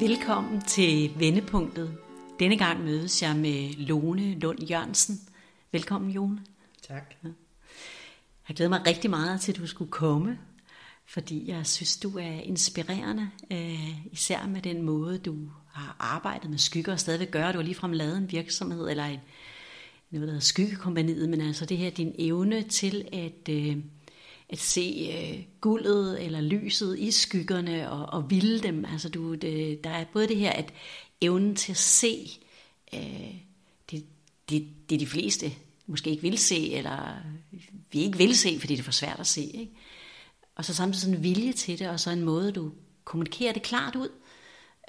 Velkommen til Vendepunktet. Denne gang mødes jeg med Lone Lund Jørgensen. Velkommen, Jone. Tak. Jeg glæder mig rigtig meget til, at du skulle komme, fordi jeg synes, du er inspirerende, øh, især med den måde, du har arbejdet med skygger og stadigvæk gør. Du har ligefrem lavet en virksomhed, eller en, noget, der hedder Skyggekompaniet, men altså det her, din evne til at, øh, at se øh, guldet eller lyset i skyggerne og, og ville dem. Altså du, det, der er både det her, at evnen til at se øh, det, det, det de fleste måske ikke vil se, eller vi ikke vil se, fordi det er for svært at se. Ikke? Og så samtidig sådan en vilje til det, og så en måde, du kommunikerer det klart ud.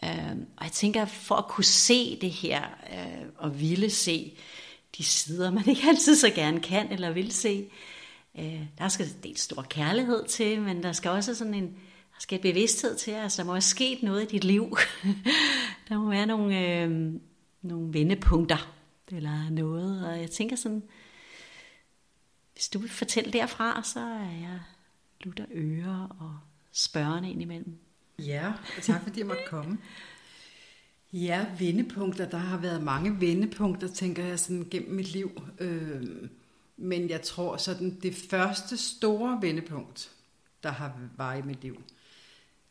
Øh, og jeg tænker, for at kunne se det her, øh, og ville se de sider, man ikke altid så gerne kan eller vil se, øh, Øh, der skal dels stor kærlighed til, men der skal også sådan en, der skal bevidsthed til, altså der må have sket noget i dit liv. der må være nogle, øh, nogle vendepunkter, eller noget, og jeg tænker sådan, hvis du vil fortælle derfra, så er jeg lutter ører og spørgende ind imellem. Ja, tak fordi jeg måtte komme. Ja, vendepunkter. Der har været mange vendepunkter, tænker jeg, sådan gennem mit liv. Øh, men jeg tror sådan, det første store vendepunkt, der har var i mit liv,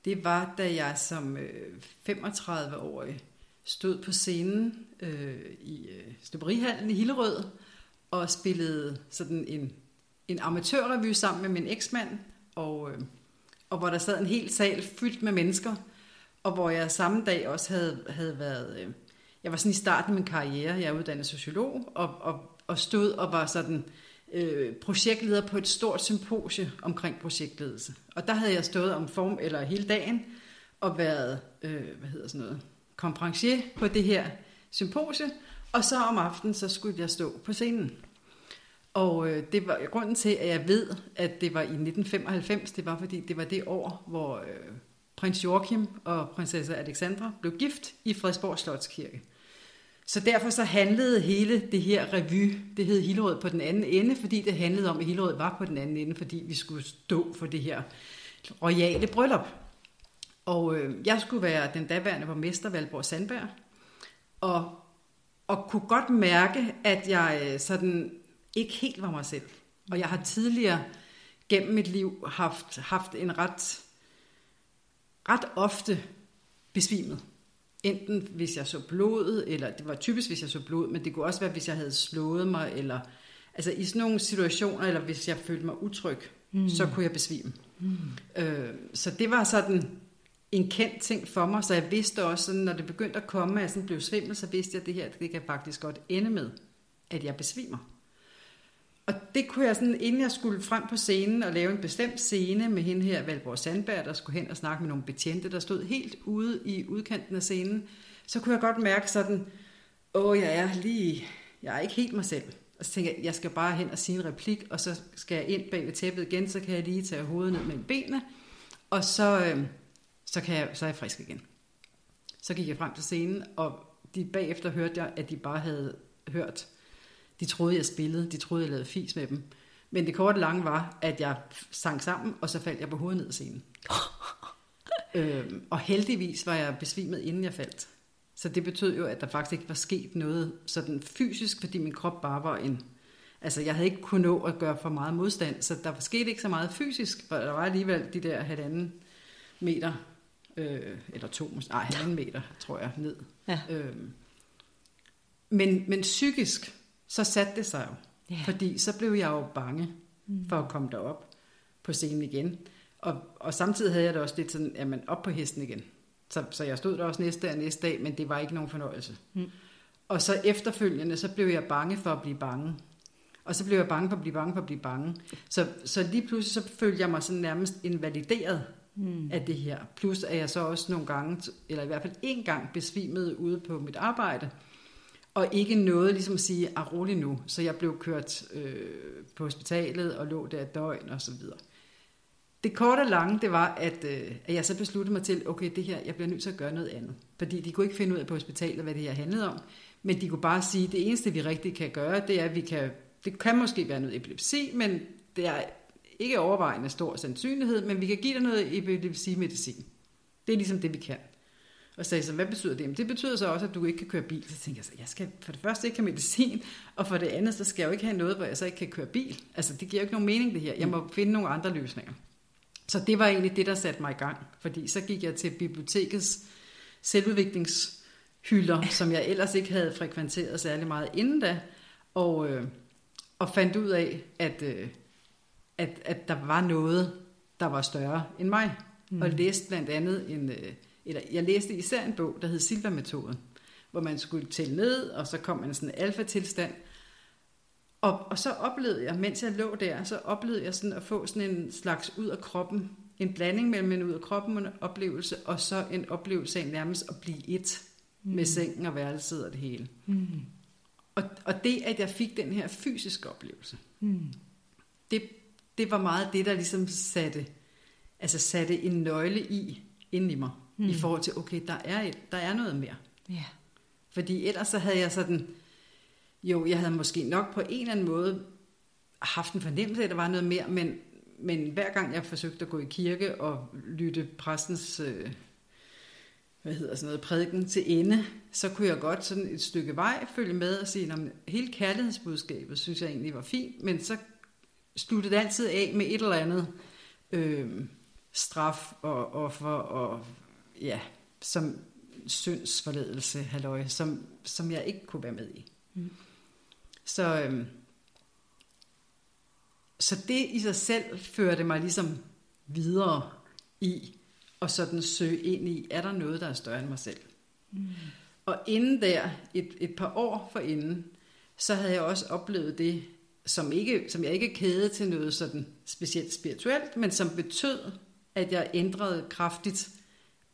det var, da jeg som øh, 35-årig stod på scenen øh, i øh, Støberihallen i Hillerød og spillede sådan en, en amatørrevy sammen med min eksmand, og, øh, og hvor der sad en hel sal fyldt med mennesker, og hvor jeg samme dag også havde, havde været, øh, jeg var sådan i starten af min karriere, jeg er uddannet sociolog, og, og, og stod og var sådan øh, projektleder på et stort symposie omkring projektledelse. Og der havde jeg stået om form, eller hele dagen, og været, øh, hvad hedder sådan noget, konferencier på det her symposie, og så om aftenen, så skulle jeg stå på scenen. Og øh, det var grunden til, at jeg ved, at det var i 1995, det var fordi, det var det år, hvor øh, prins Joachim og prinsesse Alexandra blev gift i Frederiksborg Slotskirke. Så derfor så handlede hele det her revy, det hed Hillerød på den anden ende, fordi det handlede om, at Hillerød var på den anden ende, fordi vi skulle stå for det her royale bryllup. Og øh, jeg skulle være den daværende borgmester Valborg Sandberg, og, og kunne godt mærke, at jeg øh, sådan ikke helt var mig selv. Og jeg har tidligere gennem mit liv haft, haft en ret, ret ofte besvimet. Enten hvis jeg så blod, eller det var typisk hvis jeg så blod, men det kunne også være hvis jeg havde slået mig, eller altså i sådan nogle situationer, eller hvis jeg følte mig utryg, mm. så kunne jeg besvime. Mm. Øh, så det var sådan en kendt ting for mig, så jeg vidste også, sådan, når det begyndte at komme, at jeg sådan blev svimmel, så vidste jeg, at det her det kan faktisk godt ende med, at jeg besvimer. Og det kunne jeg sådan, inden jeg skulle frem på scenen og lave en bestemt scene med hende her, Valborg Sandberg, der skulle hen og snakke med nogle betjente, der stod helt ude i udkanten af scenen, så kunne jeg godt mærke sådan, åh, jeg er lige, jeg er ikke helt mig selv. Og så tænkte jeg, jeg skal bare hen og sige en replik, og så skal jeg ind bag ved tæppet igen, så kan jeg lige tage hovedet ned mellem benene, og så, øh, så, kan jeg, så er jeg frisk igen. Så gik jeg frem til scenen, og de bagefter hørte jeg, at de bare havde hørt de troede, jeg spillede. De troede, jeg lavede fis med dem. Men det korte lange var, at jeg sang sammen, og så faldt jeg på hovedet ned af scenen. øhm, og heldigvis var jeg besvimet, inden jeg faldt. Så det betød jo, at der faktisk ikke var sket noget sådan fysisk, fordi min krop bare var en... Altså, jeg havde ikke kunnet nå at gøre for meget modstand, så der var sket ikke så meget fysisk, for der var alligevel de der halvanden meter, øh, eller to, nej, halvanden meter, tror jeg, ned. Ja. Øhm, men, men psykisk, så satte det sig jo. Yeah. Fordi så blev jeg jo bange mm. for at komme derop på scenen igen. Og, og samtidig havde jeg det også lidt sådan, jamen op på hesten igen. Så, så jeg stod der også næste og næste dag, men det var ikke nogen fornøjelse. Mm. Og så efterfølgende, så blev jeg bange for at blive bange. Og så blev jeg bange for at blive bange for at blive bange. Så, så lige pludselig så følte jeg mig sådan nærmest invalideret mm. af det her. Plus at jeg så også nogle gange, eller i hvert fald en gang besvimet ude på mit arbejde, og ikke noget ligesom at sige, ah, rolig nu. Så jeg blev kørt øh, på hospitalet og lå der et døgn og så videre. Det korte og lange, det var, at, øh, at jeg så besluttede mig til, okay, det her, jeg bliver nødt til at gøre noget andet. Fordi de kunne ikke finde ud af på hospitalet, hvad det her handlede om. Men de kunne bare sige, at det eneste, vi rigtig kan gøre, det er, at vi kan, det kan måske være noget epilepsi, men det er ikke overvejende stor sandsynlighed, men vi kan give dig noget epilepsi-medicin. Det er ligesom det, vi kan. Og sagde så, hvad betyder det? Jamen, det betyder så også, at du ikke kan køre bil. Så tænkte jeg så, jeg skal for det første ikke have medicin, og for det andet, så skal jeg jo ikke have noget, hvor jeg så ikke kan køre bil. Altså, det giver jo ikke nogen mening, det her. Jeg må finde nogle andre løsninger. Så det var egentlig det, der satte mig i gang. Fordi så gik jeg til bibliotekets selvudviklingshylder, som jeg ellers ikke havde frekventeret særlig meget inden da, og, øh, og fandt ud af, at, øh, at, at der var noget, der var større end mig. Mm. Og læste blandt andet en, øh, eller jeg læste især en bog, der hed Silva-metoden, hvor man skulle tælle ned, og så kom man sådan en alfa-tilstand. Og, og så oplevede jeg, mens jeg lå der, så oplevede jeg sådan at få sådan en slags ud af kroppen, en blanding mellem en ud af kroppen oplevelse, og så en oplevelse af nærmest at blive et mm. med sengen og værelset og det hele. Mm. Og, og det, at jeg fik den her fysiske oplevelse, mm. det, det var meget det, der ligesom satte, altså satte en nøgle i, inden i mig mm. i forhold til, okay, der er, et, der er noget mere. Ja. Fordi ellers så havde jeg sådan, jo, jeg havde måske nok på en eller anden måde haft en fornemmelse af, at der var noget mere, men, men hver gang jeg forsøgte at gå i kirke og lytte præstens, øh, hvad hedder sådan noget, prædiken til ende, så kunne jeg godt sådan et stykke vej følge med og sige, at hele kærlighedsbudskabet synes jeg egentlig var fint, men så sluttede det altid af med et eller andet øh, straf og offer og ja, som syndsforledelse, halløj, som, som jeg ikke kunne være med i. Mm. Så, øhm, så det i sig selv førte mig ligesom videre i, og sådan søge ind i, er der noget, der er større end mig selv? Mm. Og inden der, et, et par år for inden, så havde jeg også oplevet det, som, ikke, som jeg ikke kæde til noget sådan specielt spirituelt, men som betød, at jeg ændrede kraftigt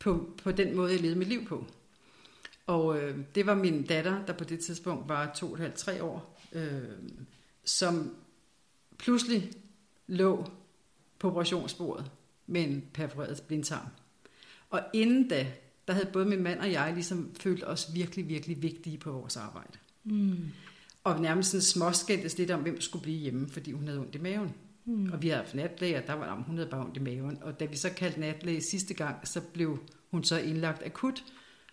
på, på den måde, jeg levede mit liv på. Og øh, det var min datter, der på det tidspunkt var to og halvt, tre år, øh, som pludselig lå på operationsbordet med en perforeret blindtarm. Og inden da, der havde både min mand og jeg ligesom følt os virkelig, virkelig vigtige på vores arbejde. Mm. Og nærmest sådan småskændtes lidt om, hvem skulle blive hjemme, fordi hun havde ondt i maven. Mm. Og vi havde haft natlæge, og der var, hun havde bare ondt i maven. Og da vi så kaldte natlæge sidste gang, så blev hun så indlagt akut,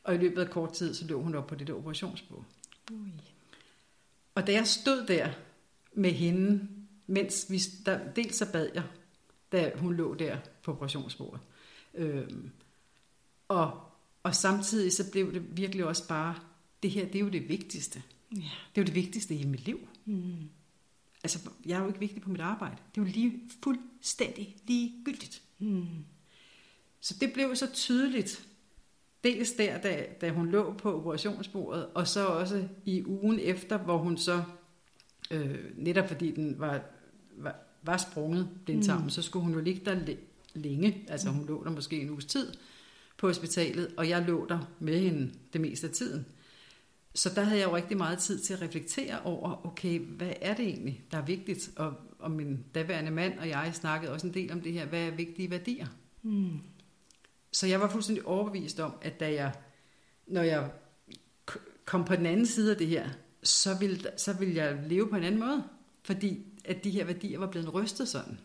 og i løbet af kort tid, så lå hun op på det der operationsbord. Ui. Og da jeg stod der med hende, mens vi, der, dels så bad jeg, da hun lå der på operationsbordet. Øhm, og, og samtidig så blev det virkelig også bare, det her, det er jo det vigtigste. Ja. Det er jo det vigtigste i mit liv. Mm. Altså, jeg er jo ikke vigtig på mit arbejde. Det er jo lige fuldstændig ligegyldigt. Mm. Så det blev så tydeligt, dels der, da, da hun lå på operationsbordet, og så også i ugen efter, hvor hun så, øh, netop fordi den var, var, var sprunget, den sammen, mm. så skulle hun jo ligge der længe, altså hun lå der måske en uges tid på hospitalet, og jeg lå der med hende det meste af tiden. Så der havde jeg jo rigtig meget tid til at reflektere over, okay, hvad er det egentlig, der er vigtigt? Og, og min daværende mand og jeg snakkede også en del om det her, hvad er vigtige værdier? Mm. Så jeg var fuldstændig overbevist om, at da jeg, når jeg kom på den anden side af det her, så ville, så ville jeg leve på en anden måde. Fordi at de her værdier var blevet rystet sådan.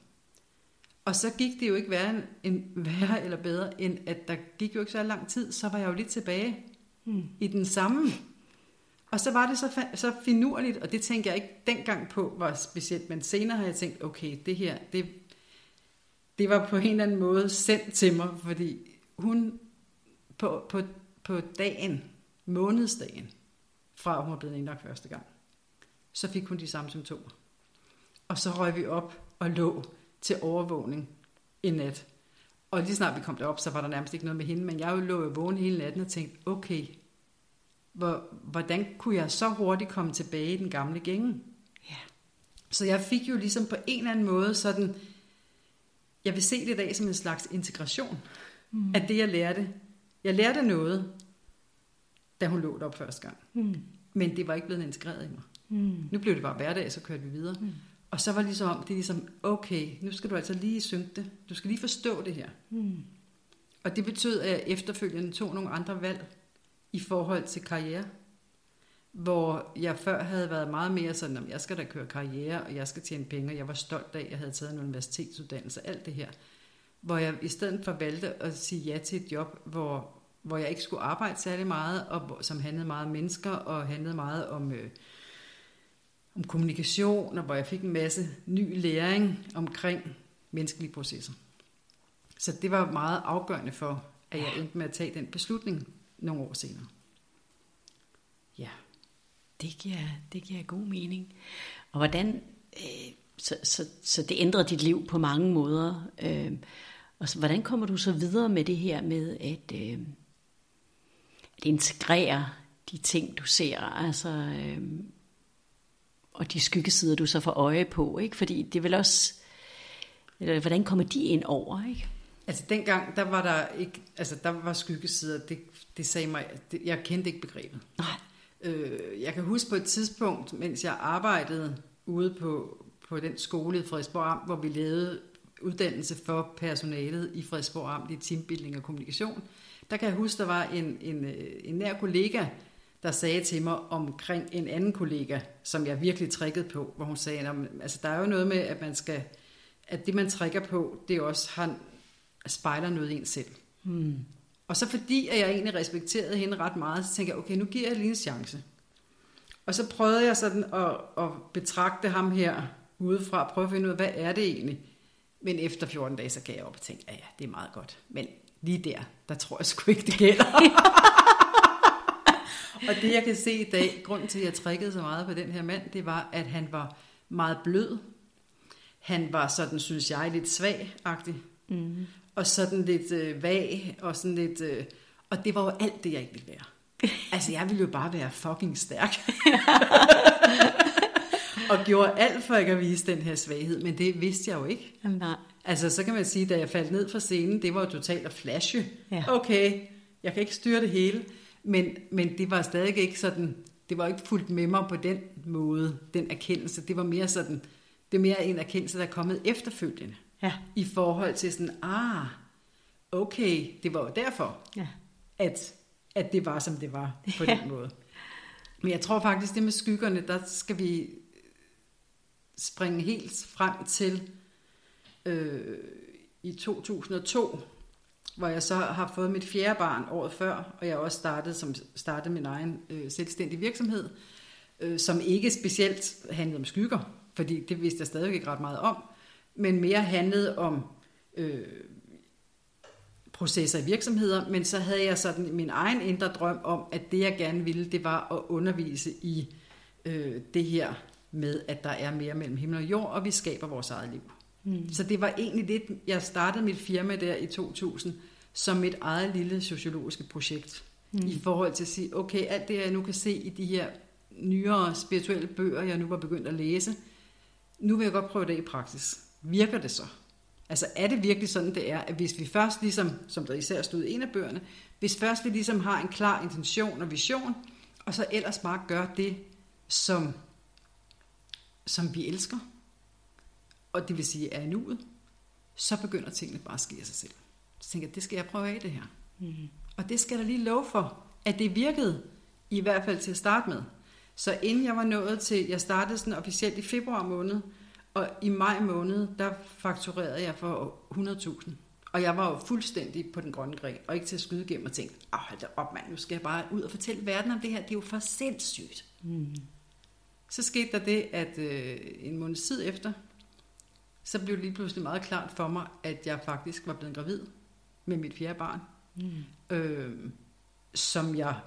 Og så gik det jo ikke værre, en, værre eller bedre, end at der gik jo ikke så lang tid, så var jeg jo lidt tilbage mm. i den samme. Og så var det så, så finurligt, og det tænkte jeg ikke dengang på var specielt, men senere har jeg tænkt, okay, det her, det, det var på en eller anden måde sendt til mig, fordi hun på, på, på dagen, månedsdagen, fra hun var blevet indlagt første gang, så fik hun de samme symptomer. Og så røg vi op og lå til overvågning en nat. Og lige snart vi kom derop, så var der nærmest ikke noget med hende, men jeg lå jo vågen hele natten og tænkte, okay, hvor, hvordan kunne jeg så hurtigt komme tilbage i den gamle gænge? Ja. Så jeg fik jo ligesom på en eller anden måde sådan, jeg vil se det i dag som en slags integration mm. af det, jeg lærte. Jeg lærte noget, da hun lå op første gang. Mm. Men det var ikke blevet integreret i mig. Mm. Nu blev det bare hverdag, så kørte vi videre. Mm. Og så var det ligesom, det er ligesom, okay, nu skal du altså lige synge det. Du skal lige forstå det her. Mm. Og det betød, at jeg efterfølgende tog nogle andre valg i forhold til karriere. Hvor jeg før havde været meget mere sådan, at jeg skal da køre karriere, og jeg skal tjene penge, og jeg var stolt af, at jeg havde taget en universitetsuddannelse, alt det her hvor jeg i stedet for valgte at sige ja til et job, hvor, hvor jeg ikke skulle arbejde særlig meget, og hvor- som handlede meget om mennesker, og handlede meget om, øh, om kommunikation, og hvor jeg fik en masse ny læring omkring menneskelige processer. Så det var meget afgørende for, at jeg endte med at tage den beslutning nogle år senere. Ja. Det giver, det giver god mening. Og hvordan, øh, så, så, så det ændrer dit liv på mange måder. Øh, og så, hvordan kommer du så videre med det her med at, øh, at integrere de ting, du ser, altså, øh, og de skyggesider, du så får øje på, ikke? Fordi det er vel også, eller, hvordan kommer de ind over, ikke? Altså dengang, der var der ikke, altså der var skyggesider, det, det sagde mig, det, jeg kendte ikke begrebet. Nej. Øh, jeg kan huske på et tidspunkt, mens jeg arbejdede ude på, på den skole i Frederiksborg Amt, hvor vi lavede uddannelse for personalet i Frederiksborg Amt i teambuilding og kommunikation, der kan jeg huske, der var en, en, øh, en nær kollega, der sagde til mig omkring en anden kollega, som jeg virkelig trækkede på, hvor hun sagde, "Nå, men, altså der er jo noget med, at man skal, at det man trækker på, det også har, spejler noget i en selv. Hmm. Og så fordi, at jeg egentlig respekterede hende ret meget, så tænkte jeg, okay, nu giver jeg lige en chance. Og så prøvede jeg sådan at, at betragte ham her udefra, prøve at finde ud af, hvad er det egentlig? Men efter 14 dage, så gav jeg op og tænkte, ja, ja, det er meget godt. Men lige der, der tror jeg sgu ikke, det gælder. og det, jeg kan se i dag, grunden til, at jeg trækkede så meget på den her mand, det var, at han var meget blød. Han var sådan, synes jeg, lidt svag-agtig. Mm. Og sådan lidt øh, vag, og sådan lidt... Øh, og det var jo alt det, jeg ikke ville være. Altså, jeg ville jo bare være fucking stærk. og gjorde alt for ikke at vise den her svaghed, men det vidste jeg jo ikke. Jamen, nej. Altså, så kan man sige, da jeg faldt ned fra scenen, det var jo totalt at flashe. Ja. Okay, jeg kan ikke styre det hele, men, men det var stadig ikke sådan, det var ikke fuldt med mig på den måde, den erkendelse. Det var mere sådan, det er mere en erkendelse, der er kommet efterfølgende. Ja. I forhold til sådan, ah, okay, det var jo derfor, Ja. at, at det var, som det var på Ja. den måde. Men jeg tror faktisk, det med skyggerne, der skal vi springe helt frem til øh, i 2002, hvor jeg så har fået mit fjerde barn året før, og jeg også startede, som, startede min egen øh, selvstændige virksomhed, øh, som ikke specielt handlede om skygger, fordi det vidste jeg stadig ikke ret meget om, men mere handlede om øh, processer i virksomheder, men så havde jeg sådan min egen indre drøm om, at det jeg gerne ville, det var at undervise i øh, det her med, at der er mere mellem himmel og jord, og vi skaber vores eget liv. Mm. Så det var egentlig det, jeg startede mit firma der i 2000, som mit eget lille sociologiske projekt, mm. i forhold til at sige, okay, alt det jeg nu kan se i de her nyere spirituelle bøger, jeg nu var begyndt at læse, nu vil jeg godt prøve det i praksis. Virker det så? Altså er det virkelig sådan, det er, at hvis vi først ligesom, som der især stod i en af bøgerne, hvis først vi ligesom har en klar intention og vision, og så ellers bare gør det, som, som vi elsker, og det vil sige er nuet, så begynder tingene bare at ske af sig selv. Så tænker jeg, det skal jeg prøve af det her. Mm. Og det skal der lige love for, at det virkede, i hvert fald til at starte med. Så inden jeg var nået til, jeg startede sådan officielt i februar måned, og i maj måned, der fakturerede jeg for 100.000. Og jeg var jo fuldstændig på den grønne gren, og ikke til at skyde igennem og tænkte, åh, hold da op mand, nu skal jeg bare ud og fortælle verden om det her, det er jo for sindssygt. Mm. Så skete der det, at øh, en måned tid efter, så blev det lige pludselig meget klart for mig, at jeg faktisk var blevet gravid med mit fjerde barn. Mm. Øh, som jeg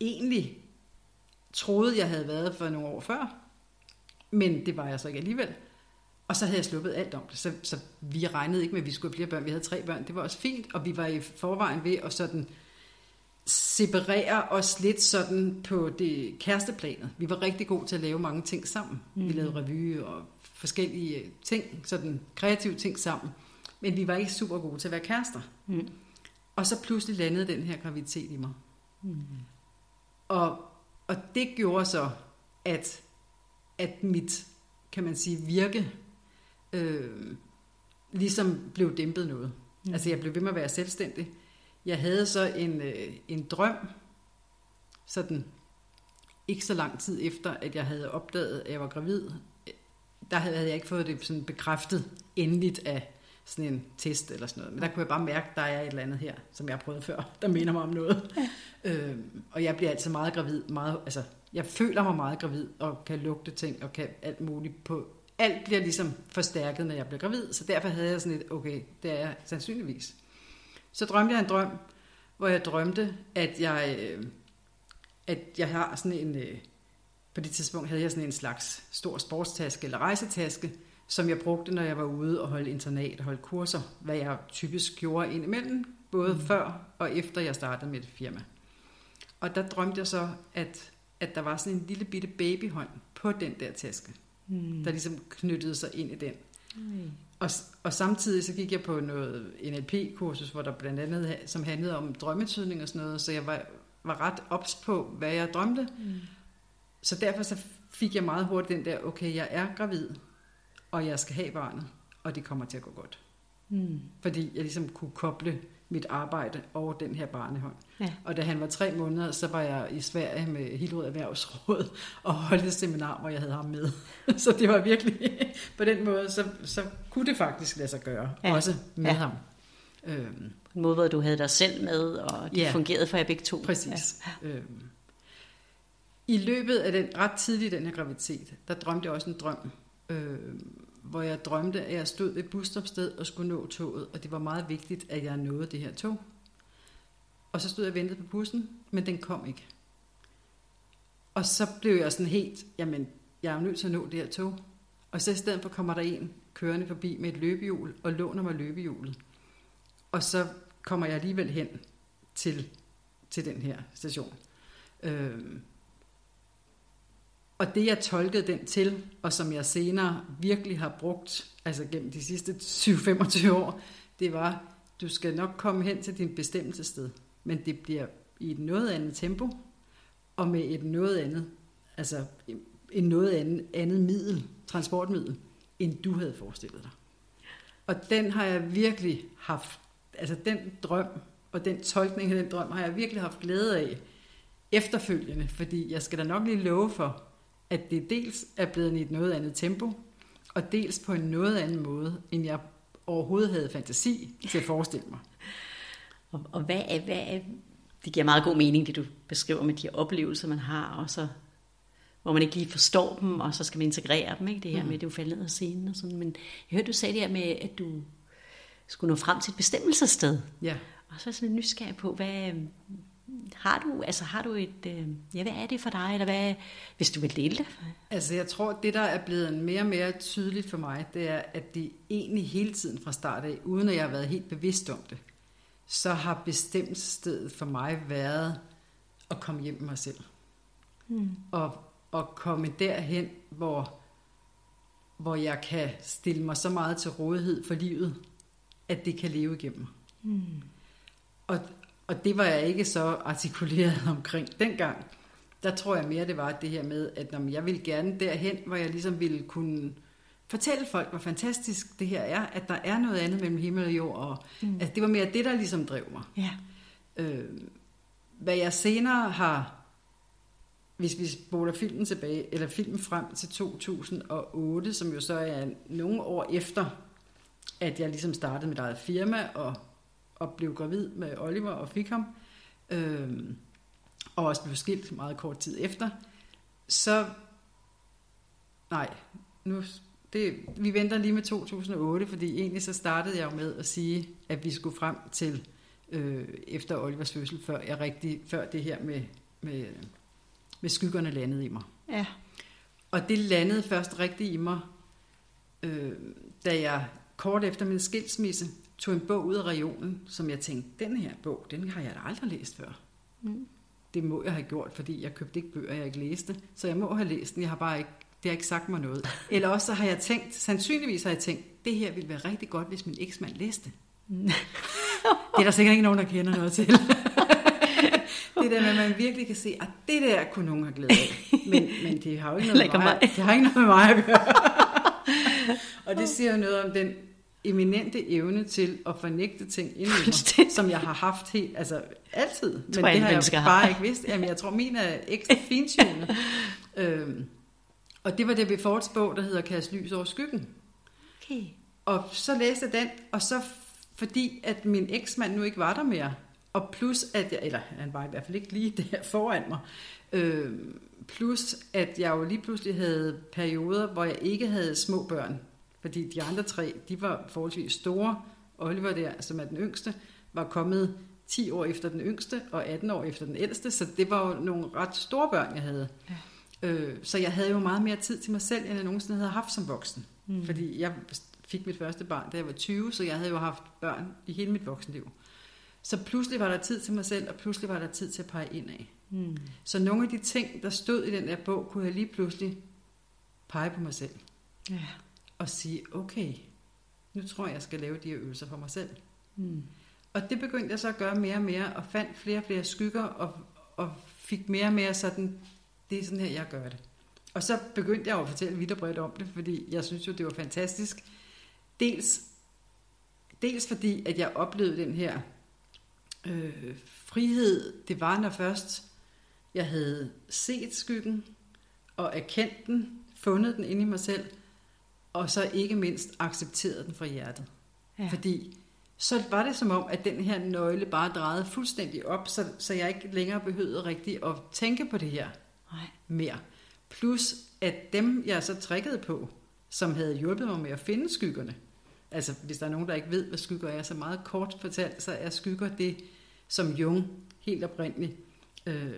egentlig troede, jeg havde været for nogle år før. Men det var jeg så ikke alligevel. Og så havde jeg sluppet alt om det. Så, så vi regnede ikke med, at vi skulle have flere børn. Vi havde tre børn. Det var også fint. Og vi var i forvejen ved at sådan separere os lidt sådan på det kæresteplanet. Vi var rigtig gode til at lave mange ting sammen. Mm. Vi lavede revy og forskellige ting, sådan kreative ting sammen. Men vi var ikke super gode til at være kærester. Mm. Og så pludselig landede den her graviditet i mig. Mm. Og, og det gjorde så, at, at mit, kan man sige, virke øh, ligesom blev dæmpet noget. Mm. Altså jeg blev ved med at være selvstændig. Jeg havde så en, øh, en drøm, sådan ikke så lang tid efter, at jeg havde opdaget, at jeg var gravid. Der havde jeg ikke fået det sådan bekræftet endeligt af sådan en test eller sådan noget. Men der kunne jeg bare mærke, at der er et eller andet her, som jeg har prøvet før, der minder mig om noget. Øh, og jeg bliver altid meget gravid. Meget, altså, jeg føler mig meget gravid, og kan lugte ting, og kan alt muligt på... Alt bliver ligesom forstærket, når jeg bliver gravid, så derfor havde jeg sådan et, okay, det er jeg sandsynligvis. Så drømte jeg en drøm, hvor jeg drømte, at jeg, øh, at jeg har sådan en... Øh, på det tidspunkt havde jeg sådan en slags stor sportstaske eller rejsetaske, som jeg brugte, når jeg var ude og holde internat og holde kurser, hvad jeg typisk gjorde indimellem, både mm. før og efter jeg startede med et firma. Og der drømte jeg så, at, at der var sådan en lille bitte babyhånd på den der taske, mm. der ligesom knyttede sig ind i den. Mm. Og, og samtidig så gik jeg på noget NLP-kursus, hvor der blandt andet, som handlede om drømmetydning og sådan noget, så jeg var, var ret ops på, hvad jeg drømte. Mm. Så derfor så fik jeg meget hurtigt den der, okay, jeg er gravid, og jeg skal have barnet, og det kommer til at gå godt. Mm. Fordi jeg ligesom kunne koble mit arbejde over den her barnehånd. Ja. Og da han var tre måneder, så var jeg i Sverige med Hillerød Erhvervsråd og holdt et seminar, hvor jeg havde ham med. så det var virkelig, på den måde, så, så kunne det faktisk lade sig gøre, ja. også med ja. ham. Øhm. På en måde, hvor du havde dig selv med, og det ja. fungerede for jer begge to. Præcis. Ja. Øhm. I løbet af den ret tidlige den her graviditet, der drømte jeg også en drøm, øh, hvor jeg drømte, at jeg stod ved et busstopsted og skulle nå toget, og det var meget vigtigt, at jeg nåede det her tog. Og så stod jeg og ventede på bussen, men den kom ikke. Og så blev jeg sådan helt, jamen, jeg er nødt til at nå det her tog. Og så i stedet for kommer der en kørende forbi med et løbehjul og låner mig løbehjulet. Og så kommer jeg alligevel hen til, til den her station. Øh, og det jeg tolkede den til, og som jeg senere virkelig har brugt, altså gennem de sidste 20-25 år, det var, du skal nok komme hen til din bestemmelsessted, men det bliver i et noget andet tempo, og med et noget andet, altså en noget andet, andet middel, transportmiddel, end du havde forestillet dig. Og den har jeg virkelig haft, altså den drøm, og den tolkning af den drøm, har jeg virkelig haft glæde af efterfølgende, fordi jeg skal da nok lige love for, at det dels er blevet i et noget andet tempo, og dels på en noget anden måde, end jeg overhovedet havde fantasi til at forestille mig. Og, og hvad, er, hvad er, det giver meget god mening, det du beskriver med de oplevelser, man har, og så, hvor man ikke lige forstår dem, og så skal man integrere dem, ikke? det her mm. med, at du falder ned af scenen og sådan. Men jeg hørte, du sagde det her med, at du skulle nå frem til et bestemmelsessted. Ja. Og så er jeg sådan nysgerrig på, hvad, har du, altså har du et, øh, ja, hvad er det for dig, eller hvad, hvis du vil dele det? Altså jeg tror, det der er blevet mere og mere tydeligt for mig, det er, at det egentlig hele tiden fra start af, uden at jeg har været helt bevidst om det, så har bestemt stedet for mig været at komme hjem med mig selv. Mm. Og, og komme derhen, hvor, hvor jeg kan stille mig så meget til rådighed for livet, at det kan leve igennem. Mm. Og, og det var jeg ikke så artikuleret omkring dengang. Der tror jeg mere, det var det her med, at når jeg ville gerne derhen, hvor jeg ligesom ville kunne fortælle folk, hvor fantastisk det her er, at der er noget andet mellem himmel og jord. Og, mm. altså, det var mere det, der ligesom drev mig. Ja. Øh, hvad jeg senere har, hvis vi spoler filmen tilbage, eller filmen frem til 2008, som jo så er nogle år efter, at jeg ligesom startede mit eget firma, og og blev gravid med Oliver og fik ham, øh, og også blev skilt meget kort tid efter, så nej, nu, det, vi venter lige med 2008, fordi egentlig så startede jeg jo med at sige, at vi skulle frem til øh, efter Olivers fødsel, før, jeg rigtig, før det her med, med, med skyggerne landede i mig. Ja. Og det landede først rigtigt i mig, øh, da jeg kort efter min skilsmisse tog en bog ud af regionen, som jeg tænkte, den her bog, den har jeg da aldrig læst før. Mm. Det må jeg have gjort, fordi jeg købte ikke bøger, jeg ikke læste. Så jeg må have læst den, jeg har bare ikke, det har ikke sagt mig noget. Eller også så har jeg tænkt, sandsynligvis har jeg tænkt, det her ville være rigtig godt, hvis min eksmand læste. Mm. det er der sikkert ikke nogen, der kender noget til. det der med, at man virkelig kan se, at det der kunne nogen have glæde af. Men, men det har jo ikke noget med mig, det har ikke noget med mig at gøre. og det siger jo noget om den eminente evne til at fornægte ting inden mig, som jeg har haft helt, altså altid. Men tror, det har jeg bare har. ikke vidst. Jamen, jeg tror, min er ekstra fintunet. øhm, og det var det Forts bog, der hedder Kast lys over skyggen. Okay. og så læste jeg den, og så fordi at min eksmand nu ikke var der mere, og plus at jeg, eller han var i hvert fald ikke lige der foran mig, øh, plus at jeg jo lige pludselig havde perioder, hvor jeg ikke havde små børn, fordi de andre tre, de var forholdsvis store. Oliver der, som er den yngste, var kommet 10 år efter den yngste, og 18 år efter den ældste, så det var jo nogle ret store børn, jeg havde. Ja. Øh, så jeg havde jo meget mere tid til mig selv, end jeg nogensinde havde haft som voksen. Mm. Fordi jeg fik mit første barn, da jeg var 20, så jeg havde jo haft børn i hele mit voksenliv. Så pludselig var der tid til mig selv, og pludselig var der tid til at pege ind af. Mm. Så nogle af de ting, der stod i den der bog, kunne jeg lige pludselig pege på mig selv. Ja. Og sige, okay, nu tror jeg, jeg skal lave de her øvelser for mig selv. Mm. Og det begyndte jeg så at gøre mere og mere, og fandt flere og flere skygger, og, og fik mere og mere sådan, det er sådan her, jeg gør det. Og så begyndte jeg at fortælle vidt og bredt om det, fordi jeg synes jo, det var fantastisk. Dels, dels fordi, at jeg oplevede den her øh, frihed, det var når først jeg havde set skyggen, og erkendt den, fundet den inde i mig selv, og så ikke mindst accepteret den fra hjertet. Ja. Fordi så var det som om, at den her nøgle bare drejede fuldstændig op, så, så jeg ikke længere behøvede rigtigt at tænke på det her Nej. mere. Plus, at dem, jeg så trækkede på, som havde hjulpet mig med at finde skyggerne, altså hvis der er nogen, der ikke ved, hvad skygger er, så meget kort fortalt, så er skygger det, som Jung helt oprindeligt øh,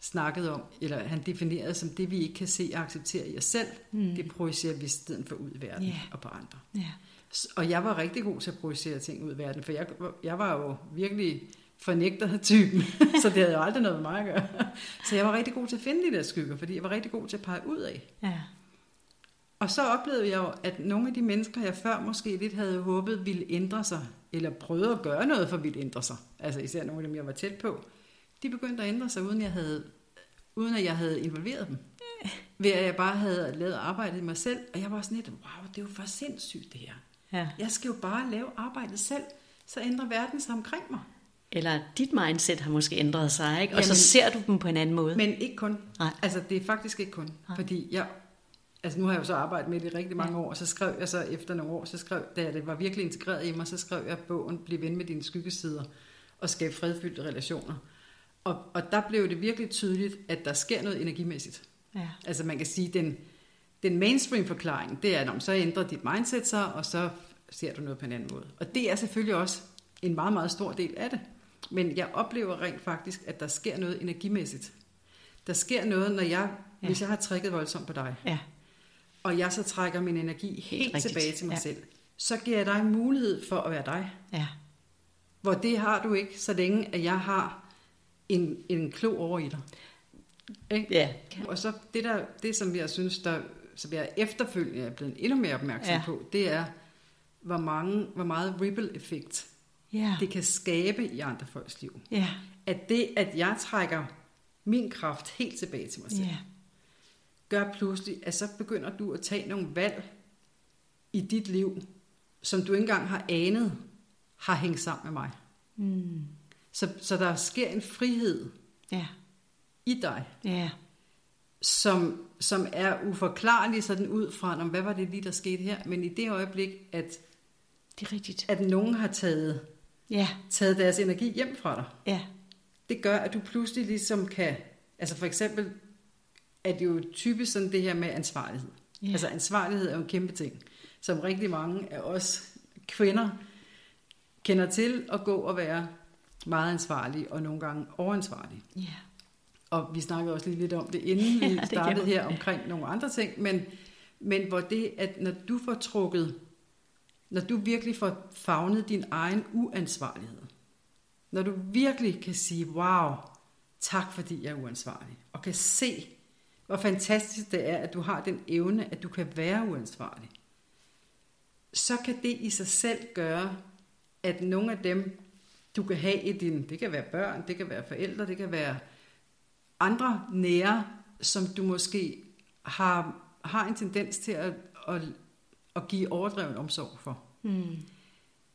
snakkede om, eller han definerede som det, vi ikke kan se og acceptere i os selv, mm. det projicerer vi i stedet for ud i verden yeah. og på andre. Yeah. Og jeg var rigtig god til at projicere ting ud i verden, for jeg, jeg var jo virkelig fornægter-typen, så det havde jo aldrig noget med mig at gøre. Så jeg var rigtig god til at finde de der skygger, fordi jeg var rigtig god til at pege ud af. Ja. Og så oplevede jeg jo, at nogle af de mennesker, jeg før måske lidt havde håbet ville ændre sig, eller prøve at gøre noget for at ville ændre sig, altså især nogle af dem, jeg var tæt på, de begyndte at ændre sig, uden, jeg havde, uden at jeg havde involveret dem. Ved at jeg bare havde lavet arbejdet i mig selv, og jeg var sådan lidt, wow, det er jo for sindssygt det her. Ja. Jeg skal jo bare lave arbejdet selv, så ændrer verden sig omkring mig. Eller dit mindset har måske ændret sig, ikke? Og Jamen, så ser du dem på en anden måde. Men ikke kun. Nej. Altså, det er faktisk ikke kun. Nej. Fordi jeg, altså nu har jeg jo så arbejdet med det i rigtig mange ja. år, og så skrev jeg så efter nogle år, så skrev, da det var virkelig integreret i mig, så skrev jeg bogen Bliv ven med dine skyggesider og skabe fredfyldte relationer. Og, og der blev det virkelig tydeligt, at der sker noget energimæssigt. Ja. Altså man kan sige, den, den mainstream forklaring, det er, at så ændrer dit mindset sig, og så ser du noget på en anden måde. Og det er selvfølgelig også en meget, meget stor del af det. Men jeg oplever rent faktisk, at der sker noget energimæssigt. Der sker noget, når jeg, ja. hvis jeg har trækket voldsomt på dig, ja. og jeg så trækker min energi helt, helt tilbage til mig ja. selv, så giver jeg dig mulighed for at være dig. Ja. Hvor det har du ikke, så længe at jeg har en, en klo over i dig. Ikke? Ja. Og så det, der, det, som jeg synes, der, som jeg efterfølgende er blevet endnu mere opmærksom ja. på, det er, hvor, mange, hvor meget ripple-effekt ja. det kan skabe i andre folks liv. Ja. At det, at jeg trækker min kraft helt tilbage til mig selv, ja. gør pludselig, at så begynder du at tage nogle valg i dit liv, som du ikke engang har anet, har hængt sammen med mig. Mm. Så, så der sker en frihed ja. i dig, ja. som, som er uforklarlig sådan ud fra, hvad var det lige, der skete her? Men i det øjeblik, at, det er rigtigt. at nogen har taget, ja. taget deres energi hjem fra dig, ja. det gør, at du pludselig ligesom kan, altså for eksempel, er det jo typisk sådan det her med ansvarlighed. Ja. Altså ansvarlighed er jo en kæmpe ting, som rigtig mange af os kvinder kender til at gå og være meget ansvarlig og nogle gange overansvarlig. Ja. Og vi snakkede også lige lidt om det, inden vi ja, startede her omkring nogle andre ting, men, men hvor det, at når du får trukket, når du virkelig får fagnet din egen uansvarlighed, når du virkelig kan sige, wow, tak fordi jeg er uansvarlig, og kan se, hvor fantastisk det er, at du har den evne, at du kan være uansvarlig, så kan det i sig selv gøre, at nogle af dem, du kan have i din, det kan være børn, det kan være forældre, det kan være andre nære, som du måske har, har en tendens til at, at, at give overdreven omsorg for. Mm.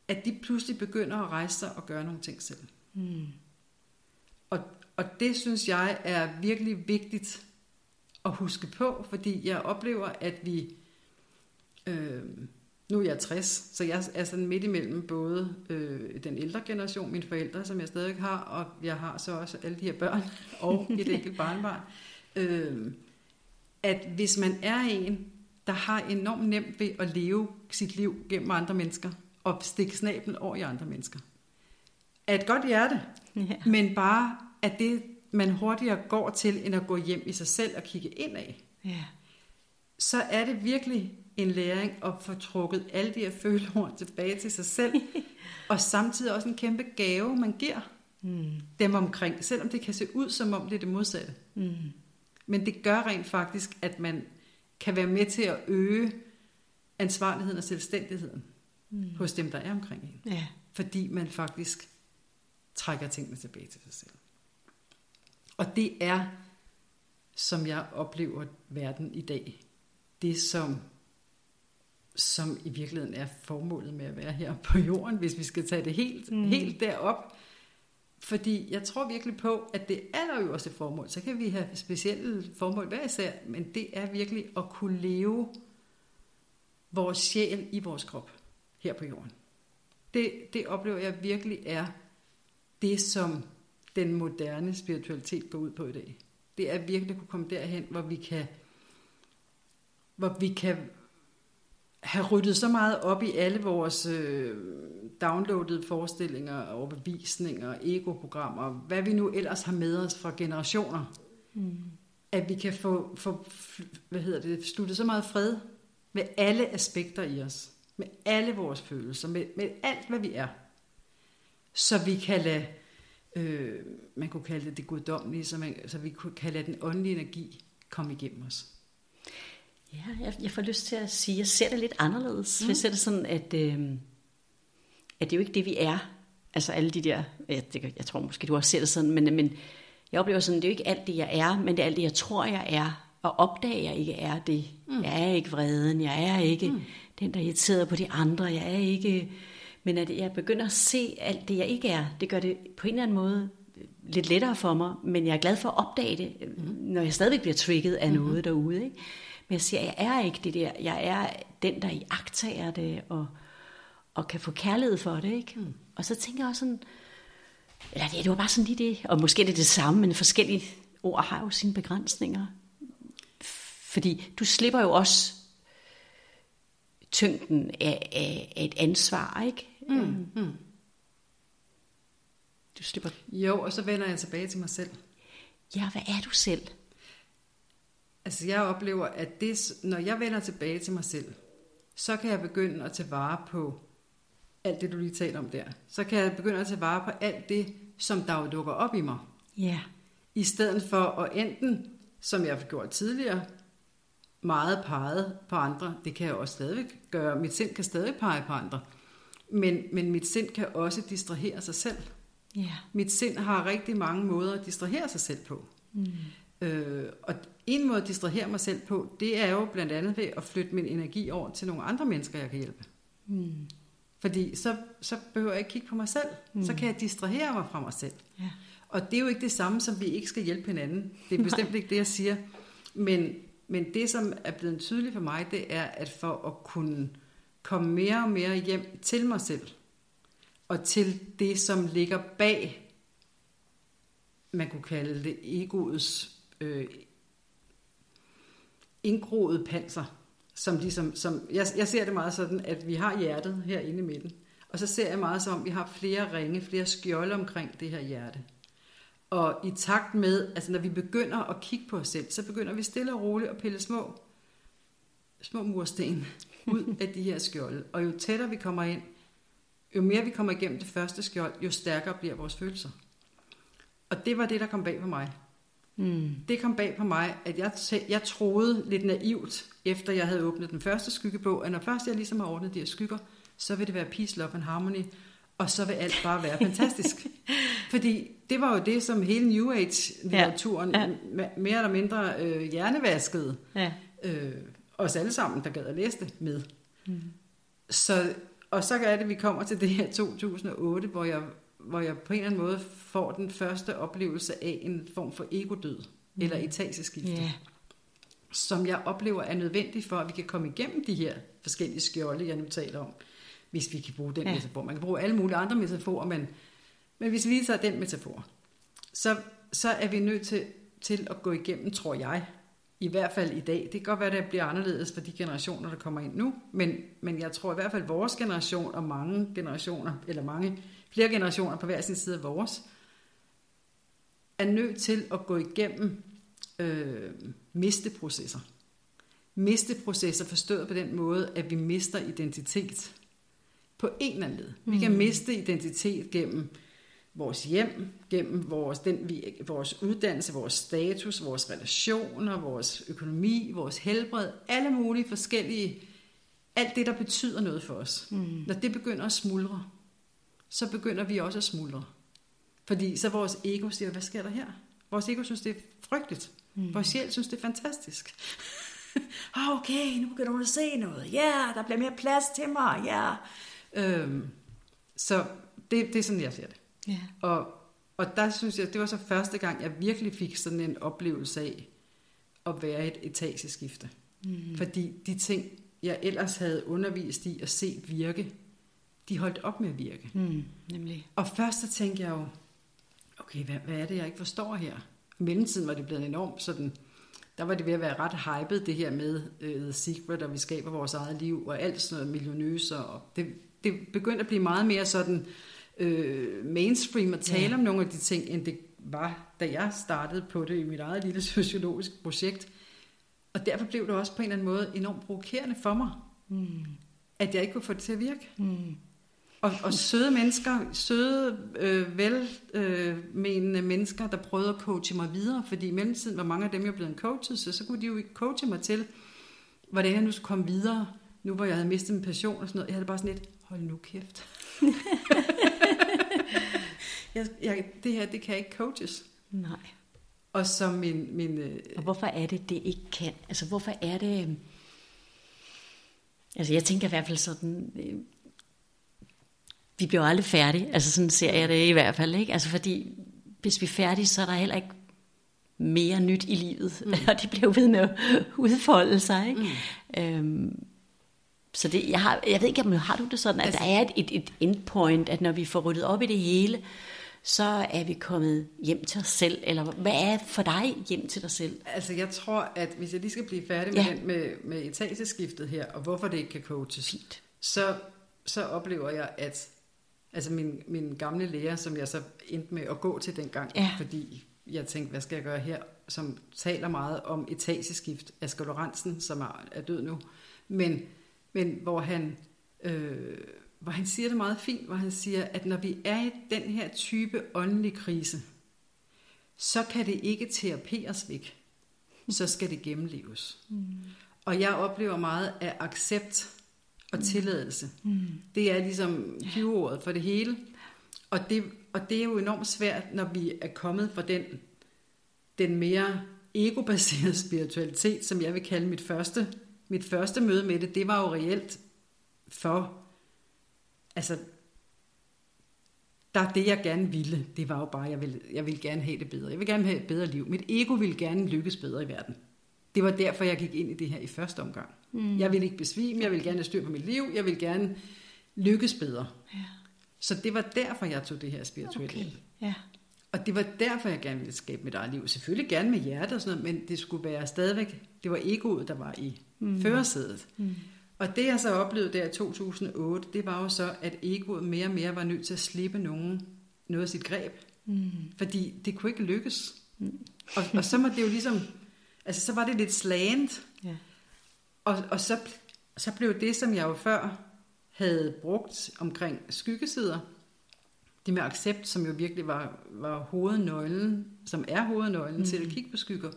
At de pludselig begynder at rejse sig og gøre nogle ting selv. Mm. Og, og det synes jeg er virkelig vigtigt at huske på, fordi jeg oplever, at vi, øh, nu er jeg 60, så jeg er sådan midt imellem både øh, den ældre generation, mine forældre, som jeg stadig har, og jeg har så også alle de her børn og et enkelt barnbarn. Øh, at hvis man er en, der har enormt nemt ved at leve sit liv gennem andre mennesker, og stikke snablen over i andre mennesker, er et godt hjerte, ja. men bare at det, man hurtigere går til, end at gå hjem i sig selv og kigge ind af, ja. så er det virkelig en læring at få trukket alle de her føleord tilbage til sig selv, og samtidig også en kæmpe gave, man giver mm. dem omkring, selvom det kan se ud som om det er det modsatte. Mm. Men det gør rent faktisk, at man kan være med til at øge ansvarligheden og selvstændigheden mm. hos dem, der er omkring en. Ja. Fordi man faktisk trækker tingene tilbage til sig selv. Og det er, som jeg oplever verden i dag, det som, som i virkeligheden er formålet med at være her på jorden, hvis vi skal tage det helt, mm. helt derop. Fordi jeg tror virkelig på, at det allerøverste formål, så kan vi have specielle formål hver især, men det er virkelig at kunne leve vores sjæl i vores krop her på jorden. Det, det oplever jeg virkelig er det, som den moderne spiritualitet går ud på i dag. Det er virkelig at kunne komme derhen, hvor vi kan, hvor vi kan have ryddet så meget op i alle vores øh, downloadede forestillinger og overbevisninger, egoprogrammer, hvad vi nu ellers har med os fra generationer, mm. at vi kan få, få hvad hedder det, sluttet så meget fred med alle aspekter i os, med alle vores følelser, med, med alt, hvad vi er, så vi kan lade øh, man kunne kalde det det guddommelige, så, man, så vi kunne kalde den åndelige energi komme igennem os. Ja, jeg, jeg får lyst til at sige, at jeg ser det lidt anderledes. Mm. Jeg ser det sådan, at, øh, at det er jo ikke det, vi er. Altså alle de der, jeg, det, jeg tror måske, du også ser det sådan, men, men jeg oplever sådan, det er jo ikke alt det, jeg er, men det er alt det, jeg tror, jeg er. Og opdager jeg ikke er det. Mm. Jeg er ikke vreden, jeg er ikke mm. den, der er irriteret på de andre, jeg er ikke men at jeg begynder at se alt det, jeg ikke er, det gør det på en eller anden måde lidt lettere for mig, men jeg er glad for at opdage det, mm. når jeg stadigvæk bliver trigget af noget mm-hmm. derude. Ikke? Men jeg siger, jeg er ikke det der. Jeg er den, der iagtager det, og, og kan få kærlighed for det. Ikke? Mm. Og så tænker jeg også sådan, eller det, det var bare sådan lige det, og måske er det det samme, men forskellige ord har jo sine begrænsninger. Fordi du slipper jo også tyngden af, af, af et ansvar, ikke? Mm. Mm. Du slipper. Jo, og så vender jeg tilbage til mig selv. Ja, hvad er du selv? Altså jeg oplever, at det, når jeg vender tilbage til mig selv, så kan jeg begynde at tage vare på alt det, du lige taler om der. Så kan jeg begynde at tage vare på alt det, som der jo dukker op i mig. Ja. I stedet for at enten, som jeg har gjort tidligere, meget peget på andre. Det kan jeg også stadig gøre. Mit sind kan stadig pege på andre. Men, men mit sind kan også distrahere sig selv. Yeah. Mit sind har rigtig mange måder at distrahere sig selv på. Mm. Øh, og en måde at distrahere mig selv på, det er jo blandt andet ved at flytte min energi over til nogle andre mennesker, jeg kan hjælpe. Mm. Fordi så, så behøver jeg ikke kigge på mig selv. Mm. Så kan jeg distrahere mig fra mig selv. Yeah. Og det er jo ikke det samme, som vi ikke skal hjælpe hinanden. Det er bestemt ikke det, jeg siger. Men, men det, som er blevet tydeligt for mig, det er, at for at kunne komme mere og mere hjem til mig selv, og til det, som ligger bag, man kunne kalde det egoets øh, indgroet panser, som ligesom, som, jeg, jeg ser det meget sådan, at vi har hjertet herinde i midten, og så ser jeg meget som, at vi har flere ringe, flere skjolde omkring det her hjerte. Og i takt med, altså når vi begynder at kigge på os selv, så begynder vi stille og roligt at pille små, små mursten ud af de her skjolde. Og jo tættere vi kommer ind, jo mere vi kommer igennem det første skjold, jo stærkere bliver vores følelser. Og det var det, der kom bag på mig. Mm. Det kom bag på mig, at jeg, jeg troede lidt naivt, efter jeg havde åbnet den første skyggebog, at når først jeg ligesom har ordnet de her skygger, så vil det være peace, love and harmony, og så vil alt bare være fantastisk. Fordi det var jo det, som hele New Age-litteraturen ja. Ja. mere eller mindre øh, hjernevaskede ja. øh, os alle sammen, der gad at læse det med. Mm. Så, og så er det, at vi kommer til det her 2008, hvor jeg, hvor jeg på en eller anden måde får den første oplevelse af en form for egodød, mm. eller etageskifte. Yeah. som jeg oplever er nødvendig for, at vi kan komme igennem de her forskellige skjolde, jeg nu taler om, hvis vi kan bruge den ja. metafor. Man kan bruge alle mulige andre metaforer, men, men hvis vi lige tager den metafor, så, så er vi nødt til, til at gå igennem, tror jeg, i hvert fald i dag. Det kan godt være, at det bliver anderledes for de generationer, der kommer ind nu, men, men jeg tror i hvert fald, at vores generation og mange generationer, eller mange flere generationer på hver sin side af vores, er nødt til at gå igennem øh, misteprocesser. Misteprocesser forstået på den måde, at vi mister identitet på en eller anden led. Vi kan mm. miste identitet gennem vores hjem, gennem vores, den, vi, vores uddannelse, vores status, vores relationer, vores økonomi, vores helbred, alle mulige forskellige, alt det, der betyder noget for os. Mm. Når det begynder at smuldre, så begynder vi også at smuldre. Fordi så vores ego siger, hvad sker der her? Vores ego synes, det er frygteligt. Mm. Vores sjæl synes, det er fantastisk. Ah, okay, nu hun at se noget. Ja, yeah, der bliver mere plads til mig. Ja. Yeah. Øhm, så det, det er sådan, jeg ser det. Yeah. Og, og der synes jeg, det var så første gang, jeg virkelig fik sådan en oplevelse af at være et etageskifte. Mm. Fordi de ting, jeg ellers havde undervist i at se virke, de holdt op med at virke. Mm, nemlig. Og først så tænkte jeg jo, okay, hvad, hvad er det, jeg ikke forstår her? I mellemtiden var det blevet enormt sådan, der var det ved at være ret hypet, det her med uh, The Secret, og vi skaber vores eget liv, og alt sådan noget millionøser, og det, det begyndte at blive meget mere sådan uh, mainstream at tale ja. om nogle af de ting, end det var, da jeg startede på det i mit eget lille sociologisk projekt. Og derfor blev det også på en eller anden måde enormt provokerende for mig, mm. at jeg ikke kunne få det til at virke. Mm. Og, og søde mennesker, søde, øh, velmenende øh, mennesker, der prøvede at coache mig videre, fordi i mellemtiden var mange af dem jo blevet coachet, så så kunne de jo ikke coache mig til, hvordan jeg nu skulle komme videre, nu hvor jeg havde mistet min passion og sådan noget. Jeg havde bare sådan lidt, hold nu kæft. jeg, jeg, det her, det kan ikke coaches. Nej. Og så min... min øh... Og hvorfor er det, det ikke kan? Altså hvorfor er det... Øh, altså jeg tænker i hvert fald sådan, øh, vi bliver aldrig færdige. Altså sådan ser jeg det i hvert fald. Ikke? Altså fordi hvis vi er færdige, så er der heller ikke mere nyt i livet. Mm. Og det bliver ved med at udfolde sig. Ikke? Mm. Øhm, så det, jeg, har, jeg ved ikke, om har du det sådan, at altså, der er et, et, et endpoint, at når vi får ryddet op i det hele, så er vi kommet hjem til os selv, eller hvad er for dig hjem til dig selv? Altså jeg tror, at hvis jeg lige skal blive færdig med, ja. den, med, med etageskiftet her, og hvorfor det ikke kan coaches, Fint. Så, så oplever jeg, at Altså min, min gamle lærer, som jeg så endte med at gå til dengang, ja. fordi jeg tænkte, hvad skal jeg gøre her, som taler meget om etageskift, Asger Lorentzen, som er, er død nu, men, men hvor han... Øh, hvor han siger det meget fint, hvor han siger, at når vi er i den her type åndelig krise, så kan det ikke teraperes væk. Så skal det gennemleves. Mm. Og jeg oplever meget af accept og mm. tilladelse. Mm. Det er ligesom ordet for det hele. Og det, og det er jo enormt svært, når vi er kommet fra den, den mere egobaserede spiritualitet, som jeg vil kalde mit første, mit første møde med det. Det var jo reelt for, altså, der er det, jeg gerne ville. Det var jo bare, jeg ville, jeg ville gerne have det bedre. Jeg vil gerne have et bedre liv. Mit ego ville gerne lykkes bedre i verden. Det var derfor, jeg gik ind i det her i første omgang. Mm. Jeg vil ikke besvime, jeg vil gerne have styr på mit liv, jeg vil gerne lykkes bedre. Ja. Så det var derfor, jeg tog det her spirituelle. Okay. Ja. Og det var derfor, jeg gerne ville skabe mit eget liv. Selvfølgelig gerne med hjertet og sådan noget, men det skulle være stadigvæk, det var egoet, der var i mm. førersædet. Mm. Og det jeg så oplevede der i 2008, det var jo så, at egoet mere og mere var nødt til at slippe nogen, noget af sit greb. Mm. Fordi det kunne ikke lykkes. Mm. Og, og så må det jo ligesom, altså så var det lidt slagent. Ja. Og, og så, så blev det, som jeg jo før havde brugt omkring skyggesider, det med accept, som jo virkelig var, var hovednøglen, som er hovednøglen mm. til at kigge på skygger,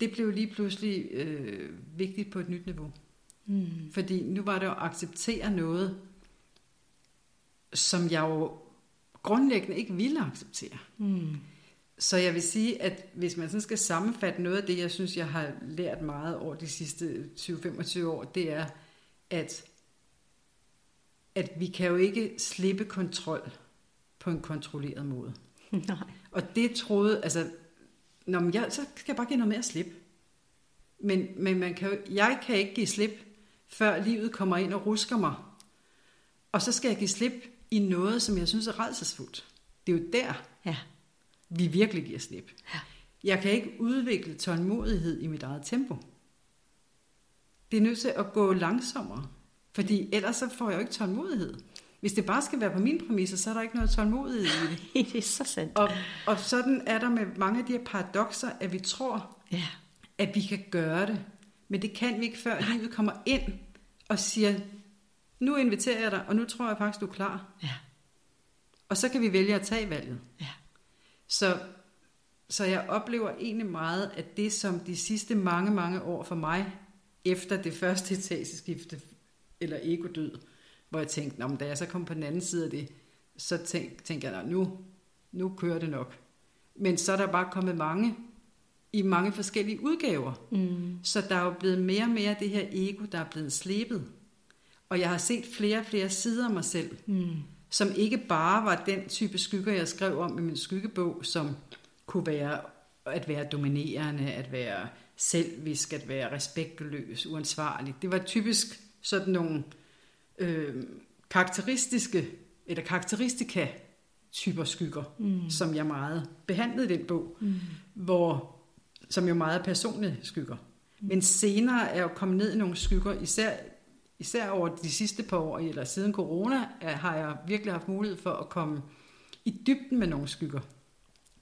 det blev lige pludselig øh, vigtigt på et nyt niveau. Mm. Fordi nu var det at acceptere noget, som jeg jo grundlæggende ikke ville acceptere. Mm. Så jeg vil sige, at hvis man sådan skal sammenfatte noget af det, jeg synes, jeg har lært meget over de sidste 20-25 år, det er, at, at vi kan jo ikke slippe kontrol på en kontrolleret måde. Nej. Og det troede, altså, når jeg, så skal jeg bare give noget mere at slippe. Men, men man kan, jeg kan ikke give slip, før livet kommer ind og rusker mig. Og så skal jeg give slip i noget, som jeg synes er redselsfuldt. Det er jo der, Ja. Vi virkelig giver slip. Ja. Jeg kan ikke udvikle tålmodighed i mit eget tempo. Det er nødt til at gå langsommere, fordi ellers så får jeg jo ikke tålmodighed. Hvis det bare skal være på mine præmisser, så er der ikke noget tålmodighed i det. det er så sandt. Og, og sådan er der med mange af de her paradoxer, at vi tror, Ja. at vi kan gøre det. Men det kan vi ikke, før livet kommer ind og siger, nu inviterer jeg dig, og nu tror jeg faktisk, du er klar. Ja. Og så kan vi vælge at tage valget. Ja. Så, så jeg oplever egentlig meget, at det som de sidste mange, mange år for mig, efter det første etageskifte, eller ego-død, hvor jeg tænkte, Nå, men da jeg så kom på den anden side af det, så tænk, tænkte jeg, "Nå, nu, nu kører det nok. Men så er der bare kommet mange, i mange forskellige udgaver. Mm. Så der er jo blevet mere og mere det her ego, der er blevet slebet. Og jeg har set flere og flere sider af mig selv, Mm. Som ikke bare var den type skygger, jeg skrev om i min skyggebog, som kunne være at være dominerende, at være selvisk, at være respektløs, uansvarlig. Det var typisk sådan nogle øh, karakteristiske, eller karakteristika typer skygger, mm. som jeg meget behandlede i den bog, mm. hvor, som jo meget er personlige skygger. Mm. Men senere er jeg jo kommet ned i nogle skygger, især, især over de sidste par år, eller siden corona, har jeg virkelig haft mulighed for at komme i dybden med nogle skygger,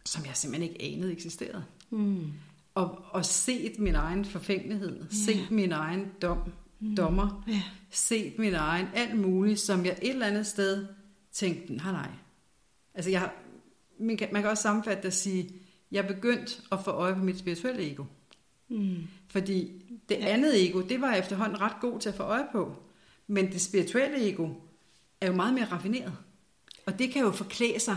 som jeg simpelthen ikke anede eksisterede. Mm. Og, og set min egen forfængelighed, yeah. set min egen dom, mm. dommer, Ja. set min egen alt muligt, som jeg et eller andet sted tænkte, nej nej. Altså jeg, man, kan, man kan også sammenfatte det og sige, jeg er begyndt at få øje på mit spirituelle ego. Mm. Fordi det andet ego, det var jeg efterhånden ret god til at få øje på. Men det spirituelle ego er jo meget mere raffineret. Og det kan jo forklæde sig,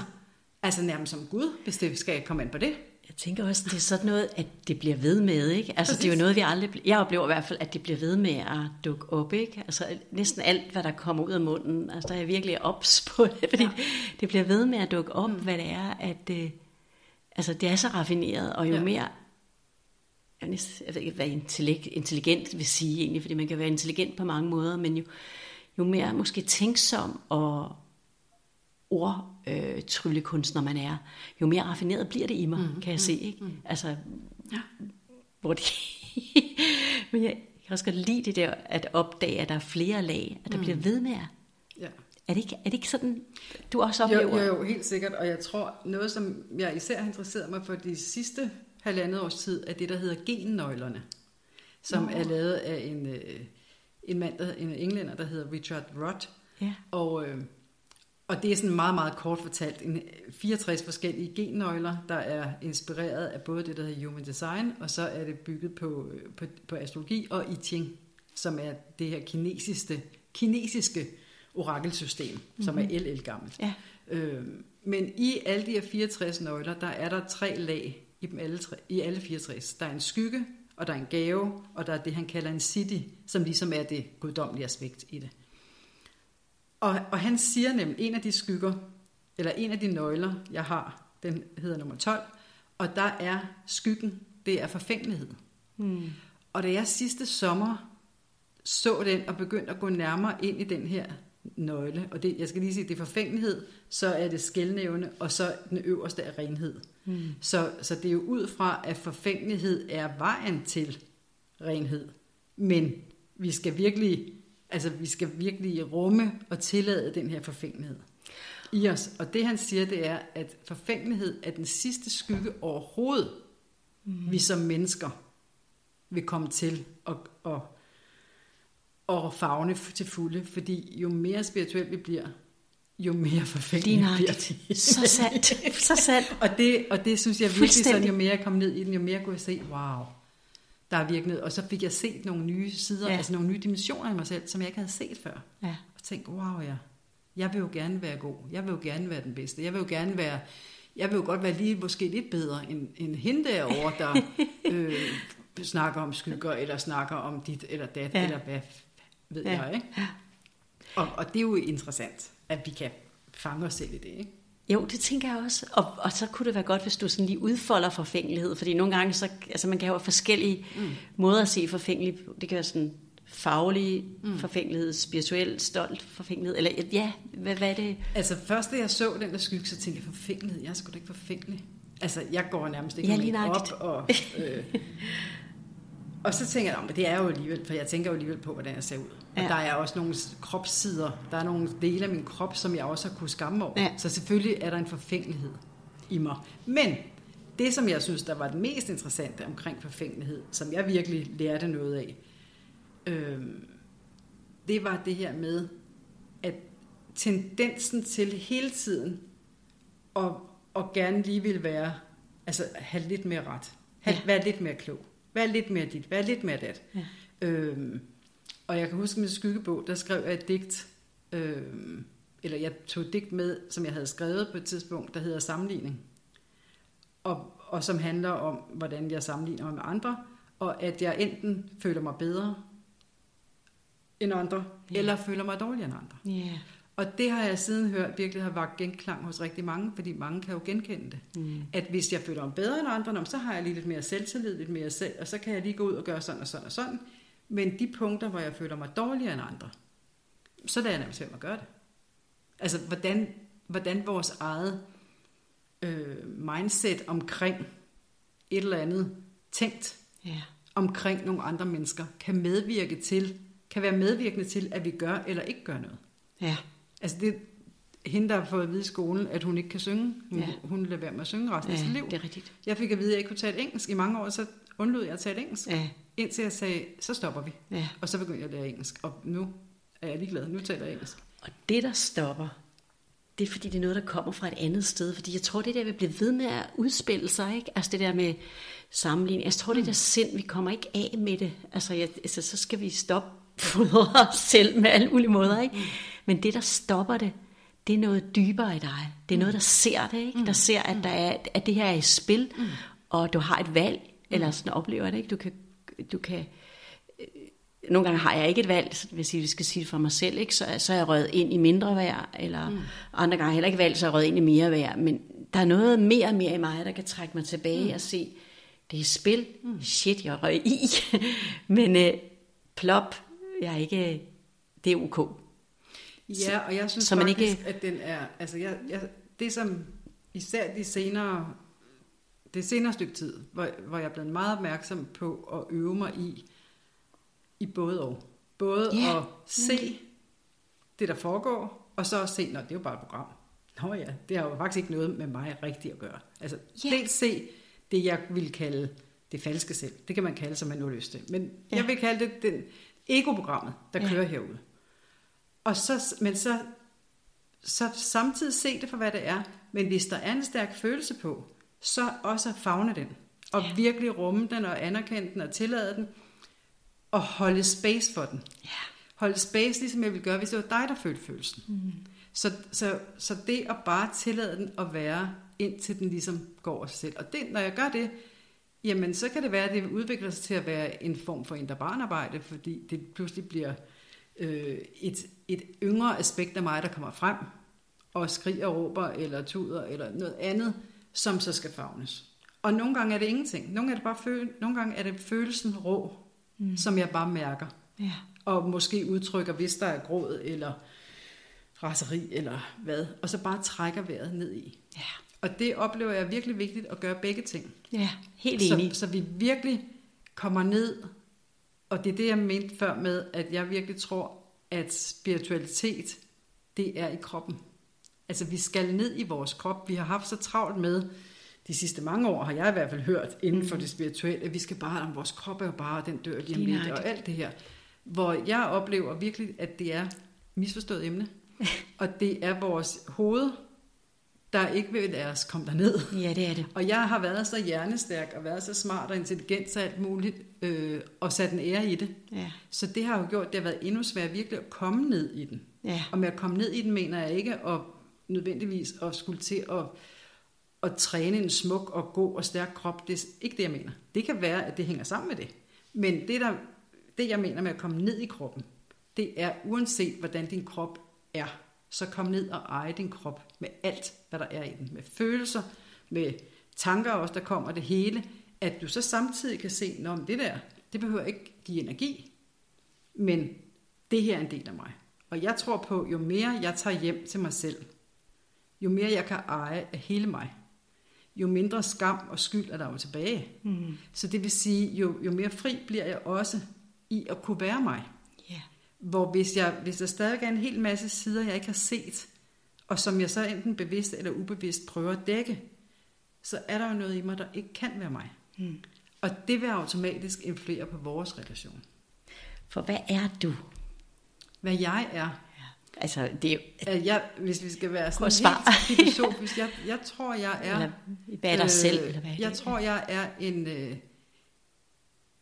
altså nærmest som Gud, hvis det skal komme ind på det. Jeg tænker også, det er sådan noget, at det bliver ved med, ikke? Altså, det er jo noget, vi aldrig... Jeg oplever i hvert fald, at det bliver ved med at dukke op, ikke? Altså, næsten alt, hvad der kommer ud af munden, altså, der er jeg virkelig ops på det, fordi ja. det bliver ved med at dukke op, mm. hvad det er, at... Øh, altså, det er så raffineret, og jo. Ja. mere... Jeg, næsten- jeg ved ikke, hvad intelligent vil sige egentlig, fordi man kan være intelligent på mange måder, men jo, jo mere måske tænksom og ordtryllekunstner man er, jo mere raffineret bliver det i mig, mm, kan jeg se. Ikke? Mm. Altså, Ja. hvor det... Men jeg kan også godt lide det der, at opdage, at der er flere lag, at der mm. bliver ved med at... Ja. Er det, ikke, er det ikke sådan, du også Jo, oplever? jo, jo, helt sikkert. Og jeg tror, noget som jeg især har interesseret mig for de sidste halvandet års tid, er det, der hedder gennøglerne. Som Nå. er lavet af en, øh, en mand, der, en englænder, der hedder Richard Rudd. Ja. Og, øh, og det er sådan meget, meget kort fortalt en 64 forskellige gennøgler, der er inspireret af både det, der hedder Human Design, og så er det bygget på, øh, på, på astrologi og I Ching, som er det her kinesiske, kinesiske orakelsystem, mm-hmm. som er el gammelt. Ja. Øh, men i alle de her 64 nøgler, der er der tre lag i dem alle, tre, i alle 64. Der er en skygge, og der er en gave, og der er det, han kalder en city, som ligesom er det guddommelige aspekt i det. Og, og han siger nemlig, en af de skygger, eller en af de nøgler, jeg har, den hedder nummer 12, og der er skyggen, det er forfængelighed. Hmm. Og da jeg sidste sommer så den og begyndte at gå nærmere ind i den her nøgle, og det, jeg skal lige sige, det er forfængelighed, så er det skældnævne, og så den øverste er renhed. Hmm. Så, så det er jo ud fra, at forfængelighed er vejen til renhed. Men vi skal virkelig, altså vi skal virkelig rumme og tillade den her forfængelighed i os. Og det han siger, det er, at forfængelighed er den sidste skygge overhovedet, mm. vi som mennesker vil komme til at, at, at fagne til fulde. Fordi jo mere spirituelt vi bliver, jo mere forfængelige bliver vi. Så sandt. Så sandt. Og det, og det synes jeg virkelig sådan, jo mere jeg kom ned i den, jo mere kunne jeg se, wow, der er virkelig. Og så fik jeg set nogle nye sider, Ja. altså nogle nye dimensioner i mig selv, som jeg ikke havde set før. Ja. Og tænkte, wow ja, jeg vil jo gerne være god. Jeg vil jo gerne være den bedste. Jeg vil jo gerne være, jeg vil jo godt være lige måske lidt bedre end, end hende derovre, der øh, snakker om skygger, eller snakker om dit eller dat, ja. eller hvad ved Ja. jeg, ikke? Og, og det er jo interessant, at vi kan fange os selv i det, ikke? Jo, det tænker jeg også. Og, og så kunne det være godt, hvis du sådan lige udfolder forfængelighed, fordi nogle gange, så, altså man kan have forskellige mm. måder at se forfængelighed Det kan være sådan faglig mm. forfængelighed, spirituel, stolt forfængelighed, eller ja, hvad, hvad er det? Altså først da jeg så den der skygge, så tænkte jeg, forfængelighed, jeg er sgu da ikke forfængelig. Altså jeg går nærmest ikke ja, lige op, og, øh, og så tænker jeg, men det er jo alligevel, for jeg tænker jo alligevel på, hvordan jeg ser ud. Ja. Og der er også nogle kropssider, der er nogle dele af min krop, som jeg også har kunnet skamme over. Ja. Så selvfølgelig er der en forfængelighed i mig. Men det, som jeg synes, der var det mest interessante omkring forfængelighed, som jeg virkelig lærte noget af, øh, det var det her med, at tendensen til hele tiden at, at gerne lige vil være, altså have lidt mere ret, have, ja. være lidt mere klog, være lidt mere dit, være lidt mere dat. Ja. Øh, og jeg kan huske med skyggebog, der skrev jeg et digt, øh, eller jeg tog et digt med, som jeg havde skrevet på et tidspunkt, der hedder Sammenligning. Og, og som handler om, hvordan jeg sammenligner mig med andre, og at jeg enten føler mig bedre end andre, yeah. eller føler mig dårligere end andre. Yeah. Og det har jeg siden hørt virkelig har vagt genklang hos rigtig mange, fordi mange kan jo genkende det. Mm. At hvis jeg føler mig bedre end andre, så har jeg lige lidt mere selvtillid, lidt mere selv, og så kan jeg lige gå ud og gøre sådan og sådan og sådan. Men de punkter, hvor jeg føler mig dårligere end andre, så er jeg nærmest ved at gøre det. Altså, hvordan, hvordan vores eget øh, mindset omkring et eller andet tænkt, yeah. omkring nogle andre mennesker, kan medvirke til, kan være medvirkende til, at vi gør eller ikke gør noget. Ja. Altså det, hende, der har fået at vide i skolen, at hun ikke kan synge, hun, ja. hun lader være med at synge resten ja, af sit liv. det er rigtigt. Jeg fik at vide, at jeg ikke kunne tale engelsk. I mange år, så undlod jeg at tale engelsk. Ja. Indtil jeg sagde, så stopper vi. Ja. Og så begyndte jeg at lære engelsk. Og nu er jeg ligeglad. Nu taler jeg engelsk. Og det, der stopper, det er fordi, det er noget, der kommer fra et andet sted. Fordi jeg tror, det der vil blive ved med at udspille sig. Ikke? Altså det der med sammenligning. Jeg tror, mm. det der sind, vi kommer ikke af med det. Altså, jeg, altså så skal vi stoppe fodre os selv med alle mulige måder. Ikke? Mm. Men det, der stopper det, det er noget dybere i dig. Det er noget, der ser det, ikke? Der mm. ser, at, der er, at det her er i spil, mm. og du har et valg, eller sådan oplever det, ikke? Du kan, du kan øh, nogle gange har jeg ikke et valg, hvis jeg skal sige det for mig selv, ikke? Så, så er jeg røget ind i mindre værd, eller mm. andre gange heller ikke valg, så er jeg røget ind i mere værd. Men der er noget mere og mere i mig, der kan trække mig tilbage mm. og se, det er spil, mm. shit, jeg røg i. Men øh, plop, jeg er ikke, det er ok. Ja, og jeg synes så man faktisk, ikke... at den er, altså jeg, jeg, det som især de senere, det senere stykke tid, hvor, hvor jeg er blevet meget opmærksom på at øve mig i, i både og. Både yeah. at se det, der foregår, og så at se, når det er jo bare et program. Nå ja, det har jo faktisk ikke noget med mig rigtigt at gøre. Altså, yeah. dels se det, jeg vil kalde det falske selv. Det kan man kalde, som man nu lyst til. Men yeah. jeg vil kalde det den ego-programmet, der yeah. kører herude. Og så, men så, så samtidig se det for, hvad det er. Men hvis der er en stærk følelse på, så også fagne den. Og ja. virkelig rumme den og anerkende den og tillade den. Og holde space for den. Ja. Holde space, ligesom jeg ville gøre, hvis det var dig, der følte følelsen. Mm. Så, så, så det at bare tillade den at være, indtil den ligesom går over sig selv. Og det, når jeg gør det, jamen så kan det være, at det udvikler sig til at være en form for indre barnarbejde, fordi det pludselig bliver øh, et, et yngre aspekt af mig, der kommer frem og skriger, råber eller tuder eller noget andet, som så skal fagnes. Og nogle gange er det ingenting. Nogle, er det bare føle, nogle gange er det følelsen rå, mm. som jeg bare mærker. Ja. Og måske udtrykker, hvis der er gråd eller raseri eller hvad. Og så bare trækker vejret ned i. Ja. Og det oplever jeg virkelig vigtigt at gøre begge ting. Ja, helt enig. Så, så vi virkelig kommer ned og det er det, jeg mente før med, at jeg virkelig tror, at spiritualitet, det er i kroppen. Altså, vi skal ned i vores krop. Vi har haft så travlt med, de sidste mange år har jeg i hvert fald hørt inden for det spirituelle, at vi skal bare, at vores krop er jo bare, den dør lige om lidt, og alt det her. Hvor jeg oplever virkelig, at det er misforstået emne. og det er vores hoved, der ikke vil lade os komme derned. Ja, det er det. Og jeg har været så hjernestærk og været så smart og intelligent og alt muligt, øh, og sat en ære i det. Ja. Så det har jo gjort, det har været endnu sværere virkelig at komme ned i den. Ja. Og med at komme ned i den, mener jeg ikke at nødvendigvis at skulle til at, at træne en smuk og god og stærk krop. Det er ikke det, jeg mener. Det kan være, at det hænger sammen med det. Men det, der, det jeg mener med at komme ned i kroppen, det er uanset hvordan din krop er, så kom ned og eje din krop med alt, hvad der er i den. Med følelser, med tanker også, der kommer det hele. At du så samtidig kan se, at det der, det behøver ikke give energi, men det her er en del af mig. Og jeg tror på, jo mere jeg tager hjem til mig selv, jo mere jeg kan eje af hele mig, jo mindre skam og skyld er der jo tilbage. Mm. Så det vil sige, jo, jo mere fri bliver jeg også i at kunne være mig. Yeah. Hvor hvis, jeg, hvis der stadig er en hel masse sider, jeg ikke har set, og som jeg så enten bevidst eller ubevidst prøver at dække, så er der jo noget i mig, der ikke kan være mig. Mm. Og det vil automatisk influere på vores relation. For hvad er du? Hvad jeg er? Altså, det er jo... Jeg, hvis vi skal være sådan helt filosofisk, jeg, jeg tror, jeg er... Eller, hvad er dig øh, selv? Eller hvad jeg tror, jeg er en, øh,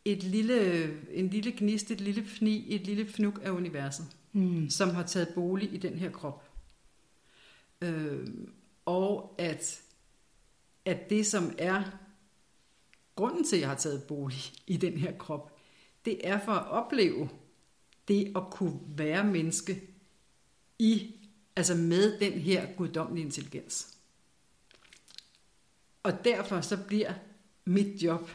et lille, en lille gnist, et lille fni, et lille fnuk af universet, mm. som har taget bolig i den her krop. Øh, og at, at det, som er grunden til, at jeg har taget bolig i den her krop, det er for at opleve det at kunne være menneske i, altså med den her guddommelige intelligens. Og derfor så bliver mit job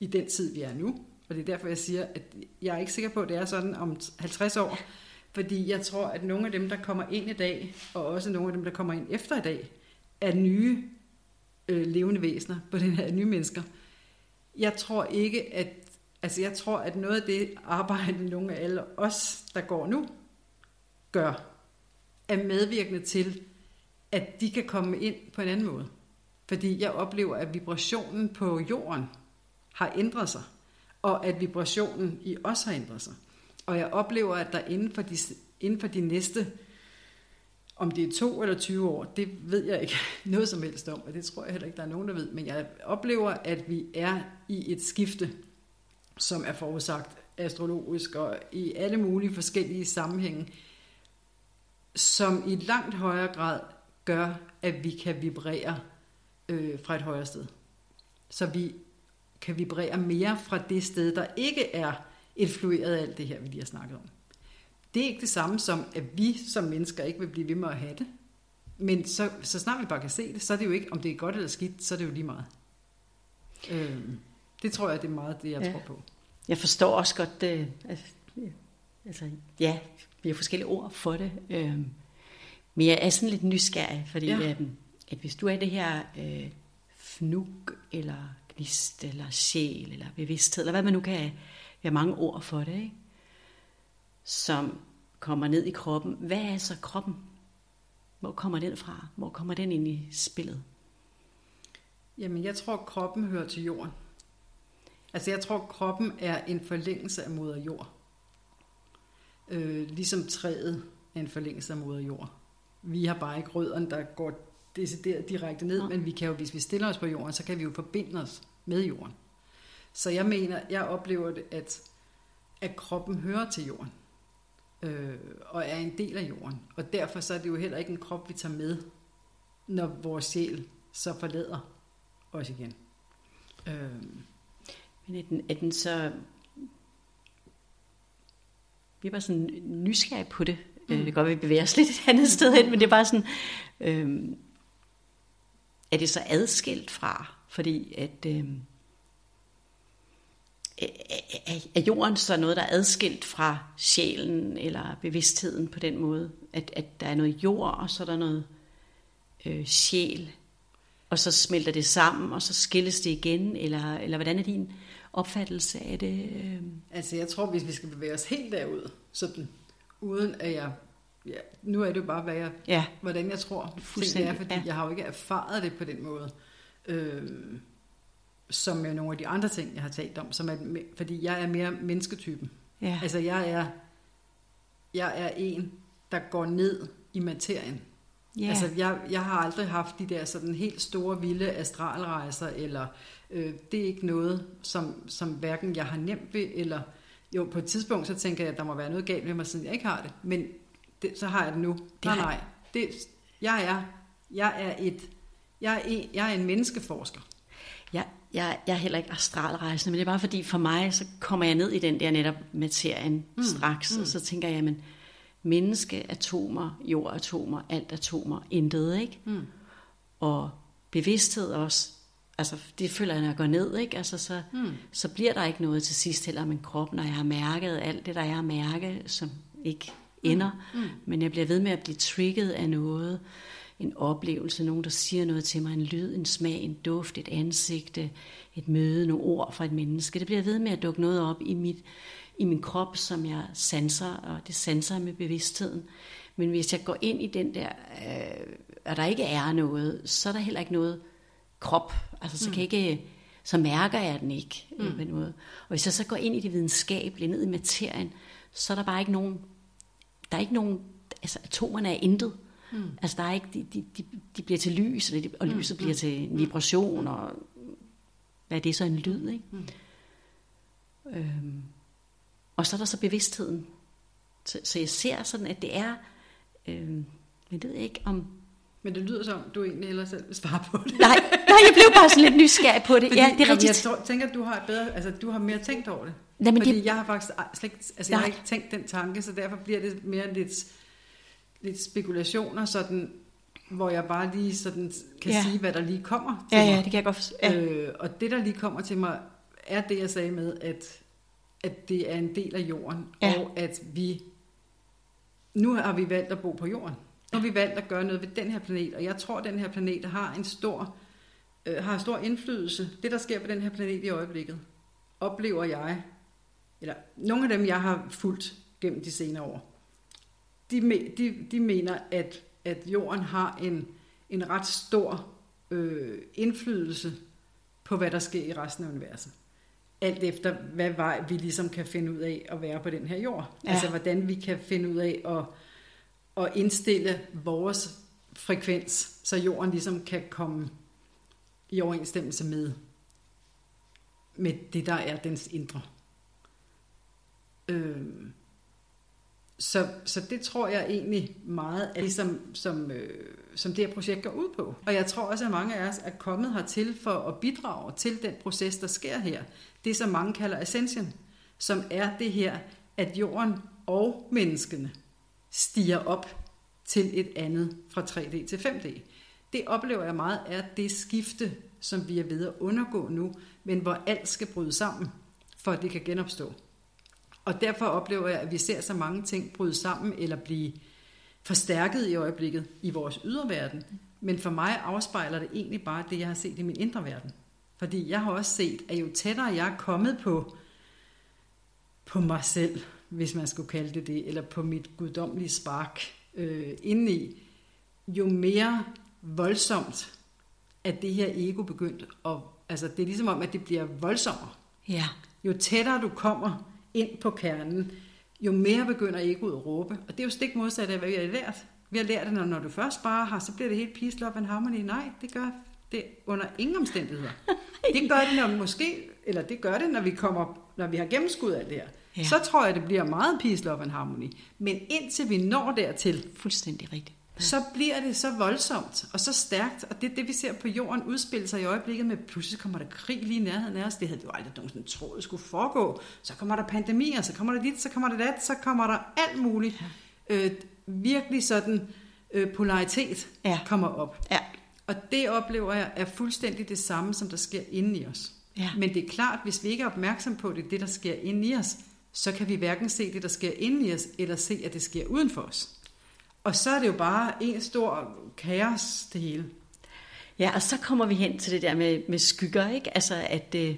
i den tid, vi er nu, og det er derfor, jeg siger, at jeg er ikke sikker på, at det er sådan om 50 år, fordi jeg tror, at nogle af dem, der kommer ind i dag, og også nogle af dem, der kommer ind efter i dag, er nye øh, levende væsener på den her nye mennesker. Jeg tror ikke, at altså jeg tror, at noget af det arbejde, nogle af alle os, der går nu, gør, er medvirkende til, at de kan komme ind på en anden måde. Fordi jeg oplever, at vibrationen på jorden har ændret sig, og at vibrationen i os har ændret sig. Og jeg oplever, at der inden for de, inden for de næste, om det er to eller 20 år, det ved jeg ikke noget som helst om, og det tror jeg heller ikke, der er nogen, der ved. Men jeg oplever, at vi er i et skifte, som er forudsagt astrologisk og i alle mulige forskellige sammenhænge, som i langt højere grad gør, at vi kan vibrere øh, fra et højere sted. Så vi kan vibrere mere fra det sted, der ikke er influeret af alt det her, vi lige har snakket om. Det er ikke det samme som, at vi som mennesker ikke vil blive ved med at have det. Men så, så snart vi bare kan se det, så er det jo ikke, om det er godt eller skidt, så er det jo lige meget. Øh, det tror jeg, det er meget det, jeg ja. tror på. Jeg forstår også godt, øh, altså, ja, vi har forskellige ord for det. Øh, men jeg er sådan lidt nysgerrig, fordi ja. øh, at hvis du er det her øh, fnuk, eller gnist, eller sjæl, eller bevidsthed, eller hvad man nu kan have mange ord for det, ikke? som kommer ned i kroppen. Hvad er så kroppen? Hvor kommer den fra? Hvor kommer den ind i spillet? Jamen, jeg tror, kroppen hører til jorden. Altså, jeg tror, kroppen er en forlængelse af moder jord. Øh, ligesom træet er en forlængelse af moder jord. Vi har bare ikke rødderne, der går decideret direkte ned, ja. men vi kan jo, hvis vi stiller os på jorden, så kan vi jo forbinde os med jorden. Så jeg mener, jeg oplever det, at, at kroppen hører til jorden, øh, og er en del af jorden. Og derfor så er det jo heller ikke en krop, vi tager med, når vores sjæl så forlader os igen. Øh. Men er den, er den så vi var sådan nysgerrige på det. Øh, mm. Det kan godt, at vi bevæger os lidt et andet sted hen, men det er bare sådan, øh, er det så adskilt fra? Fordi at, øh, er, jorden så noget, der er adskilt fra sjælen eller bevidstheden på den måde? At, at der er noget jord, og så er der noget øh, sjæl, og så smelter det sammen, og så skilles det igen? Eller, eller hvordan er din opfattelse af det? Øh? Altså jeg tror, hvis vi skal bevæge os helt derud, sådan, uden at jeg ja, nu er det jo bare, hvad jeg, ja. hvordan jeg tror, det er, fordi ja. jeg har jo ikke erfaret det på den måde, øh, som er nogle af de andre ting, jeg har talt om, som er, fordi jeg er mere mennesketypen. Ja. Altså jeg er, jeg er en, der går ned i materien. Yeah. Altså, jeg, jeg har aldrig haft de der sådan helt store, vilde astralrejser, eller øh, det er ikke noget, som, som hverken jeg har nemt ved, eller jo, på et tidspunkt, så tænker jeg, at der må være noget galt med mig, siden jeg ikke har det. Men det, så har jeg det nu. Det nej, nej. Det, jeg er, jeg er et, jeg er en, jeg er en menneskeforsker. Jeg, jeg, jeg er heller ikke astralrejsende, men det er bare fordi, for mig, så kommer jeg ned i den der netop materien mm, straks, mm. og så tænker jeg, men menneske, atomer, jordatomer, alt atomer, intet, ikke? Mm. Og bevidsthed også, altså det føler jeg, når jeg går ned, ikke? Altså så, mm. så bliver der ikke noget til sidst heller min krop, når jeg har mærket alt det, der er at mærke, som ikke ender, mm. Mm. men jeg bliver ved med at blive trigget af noget, en oplevelse, nogen der siger noget til mig, en lyd, en smag, en duft, et ansigt, et møde, nogle ord fra et menneske. Det bliver ved med at dukke noget op i, mit, i min krop, som jeg sanser, og det sanser med bevidstheden. Men hvis jeg går ind i den der, øh, og der ikke er noget, så er der heller ikke noget krop. Altså så, kan mm. ikke, så mærker jeg den ikke mm. på noget. Og hvis jeg så går ind i det videnskabelige, ned i materien, så er der bare ikke nogen, der er ikke nogen, altså atomerne er intet. Mm. Altså der er ikke, de, de, de, de bliver til lys, og, og mm. lyset mm. bliver til en vibration, og hvad er det så en lyd, ikke? Mm. Øhm, og så er der så bevidstheden. Så, så jeg ser sådan, at det er, øhm, jeg ved ikke om... Men det lyder som, du egentlig heller selv vil svare på det. Nej, nej jeg blev bare sådan lidt nysgerrig på det. Fordi, ja, det er rigtigt. Jeg tror, tænker, at du har, bedre, altså, du har mere tænkt over det. Nej, men Fordi det... jeg har faktisk slet ikke, altså, jeg har ikke tænkt den tanke, så derfor bliver det mere lidt lidt spekulationer, sådan, hvor jeg bare lige sådan kan ja. sige, hvad der lige kommer til ja, mig. Ja, det kan jeg godt ja. øh, Og det, der lige kommer til mig, er det, jeg sagde med, at, at det er en del af jorden, ja. og at vi... Nu har vi valgt at bo på jorden. Nu har vi valgt at gøre noget ved den her planet, og jeg tror, at den her planet har en stor, øh, har stor indflydelse. Det, der sker på den her planet i øjeblikket, oplever jeg, eller nogle af dem, jeg har fulgt gennem de senere år, de, de, de mener, at, at jorden har en, en ret stor øh, indflydelse på, hvad der sker i resten af universet. Alt efter, hvad vej vi ligesom kan finde ud af at være på den her jord. Ja. Altså, hvordan vi kan finde ud af at, at indstille vores frekvens, så jorden ligesom kan komme i overensstemmelse med, med det, der er dens indre. Øh, så, så det tror jeg egentlig meget er det, som, som, øh, som det her projekt går ud på. Og jeg tror også, at mange af os er kommet hertil for at bidrage til den proces, der sker her. Det, som mange kalder ascension, som er det her, at jorden og menneskene stiger op til et andet fra 3D til 5D. Det oplever jeg meget er det skifte, som vi er ved at undergå nu, men hvor alt skal bryde sammen, for at det kan genopstå. Og derfor oplever jeg, at vi ser så mange ting bryde sammen eller blive forstærket i øjeblikket i vores ydre verden. Men for mig afspejler det egentlig bare det, jeg har set i min indre verden. Fordi jeg har også set, at jo tættere jeg er kommet på, på mig selv, hvis man skulle kalde det det, eller på mit guddommelige spark øh, indeni, jo mere voldsomt at det her ego begyndt at, altså det er ligesom om, at det bliver voldsommere. Ja. Jo tættere du kommer ind på kernen, jo mere begynder egoet at råbe. Og det er jo stik modsat af, hvad vi har lært. Vi har lært, at når, når du først bare har, så bliver det helt peace, love and harmony. Nej, det gør det under ingen omstændigheder. Det gør det, når måske, eller det gør det, når vi kommer, når vi har gennemskuddet alt det her. Ja. Så tror jeg, det bliver meget peace, love and harmony. Men indtil vi når dertil, fuldstændig rigtigt så bliver det så voldsomt og så stærkt, og det er det, vi ser på jorden udspille sig i øjeblikket med, pludselig kommer der krig lige i nærheden af os, det havde vi jo aldrig nogensinde troet skulle foregå, så kommer der pandemier, så kommer der dit, så kommer der dat, så kommer der alt muligt, øh, virkelig sådan øh, polaritet ja. kommer op. Ja. Og det oplever jeg er fuldstændig det samme, som der sker inde i os. Ja. Men det er klart, hvis vi ikke er opmærksom på det, det der sker inde i os, så kan vi hverken se det, der sker inde i os, eller se, at det sker uden for os. Og så er det jo bare en stor kaos, det hele. Ja, og så kommer vi hen til det der med, med skygger, ikke? Altså, at, øh,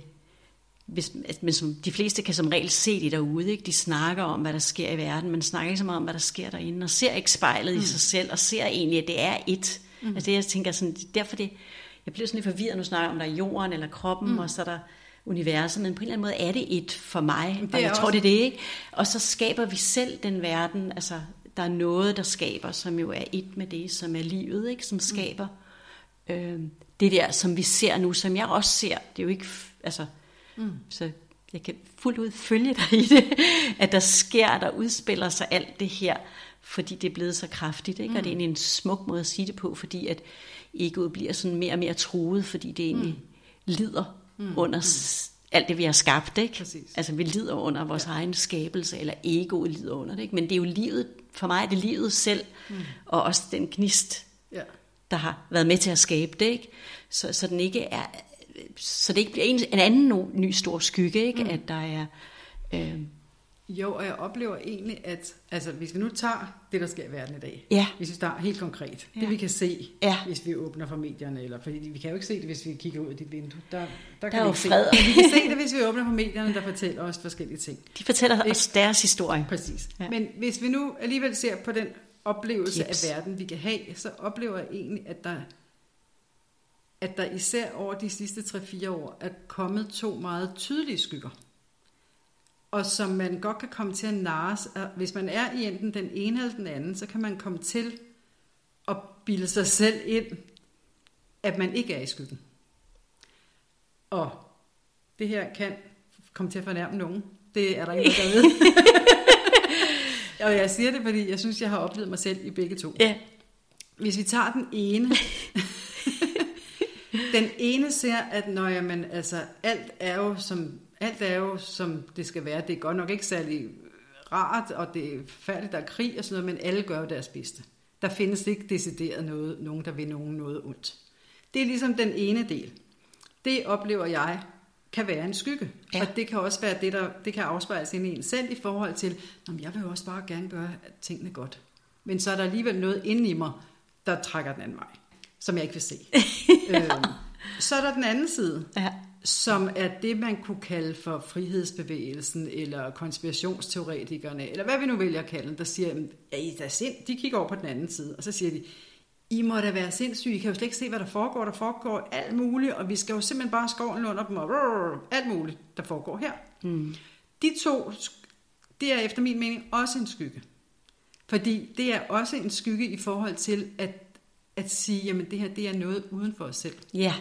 hvis, at men som, de fleste kan som regel se det derude, ikke? De snakker om, hvad der sker i verden, men snakker ikke så meget om, hvad der sker derinde, og ser ikke spejlet mm. i sig selv, og ser egentlig, at det er et. Mm. Altså, det, jeg tænker sådan, derfor det, jeg bliver sådan lidt forvirret, nu snakker om, der er jorden eller kroppen, mm. og så er der universet, men på en eller anden måde er det et for mig, det og jeg også... tror, det er det, ikke? Og så skaber vi selv den verden, altså der er noget, der skaber, som jo er et med det, som er livet, ikke? som mm. skaber mm. øh, det der, som vi ser nu, som jeg også ser. Det er jo ikke, altså, mm. så jeg kan fuldt ud følge dig i det, at der sker, der udspiller sig alt det her, fordi det er blevet så kraftigt, ikke? Mm. og det er mm. egentlig en smuk måde at sige det på, fordi at egoet bliver sådan mere og mere truet, fordi det egentlig mm. lider mm. under alt det, vi har skabt, ikke? Præcis. Altså, vi lider under vores ja. egen skabelse, eller egoet lider under det, ikke? Men det er jo livet, for mig er det livet selv, mm. og også den gnist, Ja. der har været med til at skabe det, ikke? Så, så den ikke er, så det ikke bliver en, en anden no, ny stor skygge, ikke? Mm. At der er, øh, Jo, og jeg oplever egentlig, at altså, hvis vi nu tager det, der sker i verden i dag, Ja. hvis vi starter helt konkret, Ja. det vi kan se, Ja. hvis vi åbner for medierne, eller fordi vi kan jo ikke se det, hvis vi kigger ud af dit vindue. Der, der, Der kan er vi ikke se fred. det. Men vi kan se det, hvis vi åbner for medierne, der fortæller os forskellige ting. de fortæller Ikke? os deres historie. Præcis. Ja. Men hvis vi nu alligevel ser på den oplevelse Jeps. af verden, vi kan have, så oplever jeg egentlig, at der, at der især over de sidste 3-4 år er kommet to meget tydelige skygger. Og som man godt kan komme til at narres, at hvis man er i enten den ene eller den anden, så kan man komme til at bilde sig selv ind, at man ikke er i skyggen. Og det her kan komme til at fornærme nogen. Det er der ikke noget, der ved. Og jeg siger det, fordi jeg synes, jeg har oplevet mig selv i begge to. Ja, Hvis vi tager den ene. den ene ser, at når jamen, altså, alt, er jo som, alt er jo som det skal være. Det er godt nok ikke særlig rart, og det er færdigt, der er krig og sådan noget, men alle gør jo deres bedste. Der findes ikke decideret noget, nogen, der vil nogen noget ondt. Det er ligesom den ene del. Det oplever jeg kan være en skygge. Ja. Ja. Og det kan også være det, der det kan afspejles ind i en selv i forhold til, "Nå, jeg vil jo også bare gerne gøre tingene godt. Men så er der alligevel noget inde i mig, der trækker den anden vej, som jeg ikke vil se. øhm, så er der den anden side, ja. Som er det, man kunne kalde for frihedsbevægelsen, eller konspirationsteoretikerne, eller hvad vi nu vælger at kalde dem, der siger, ja, I er da sind. De kigger over på den anden side, og så siger de, I må da være sindssyge, I kan jo slet ikke se, hvad der foregår. Der foregår alt muligt, og vi skal jo simpelthen bare skoven under dem, og rrr, alt muligt, der foregår her. Mm. De to, det er efter min mening også en skygge. Fordi det er også en skygge i forhold til at, at sige, jamen det her det er noget uden for os selv. Ja,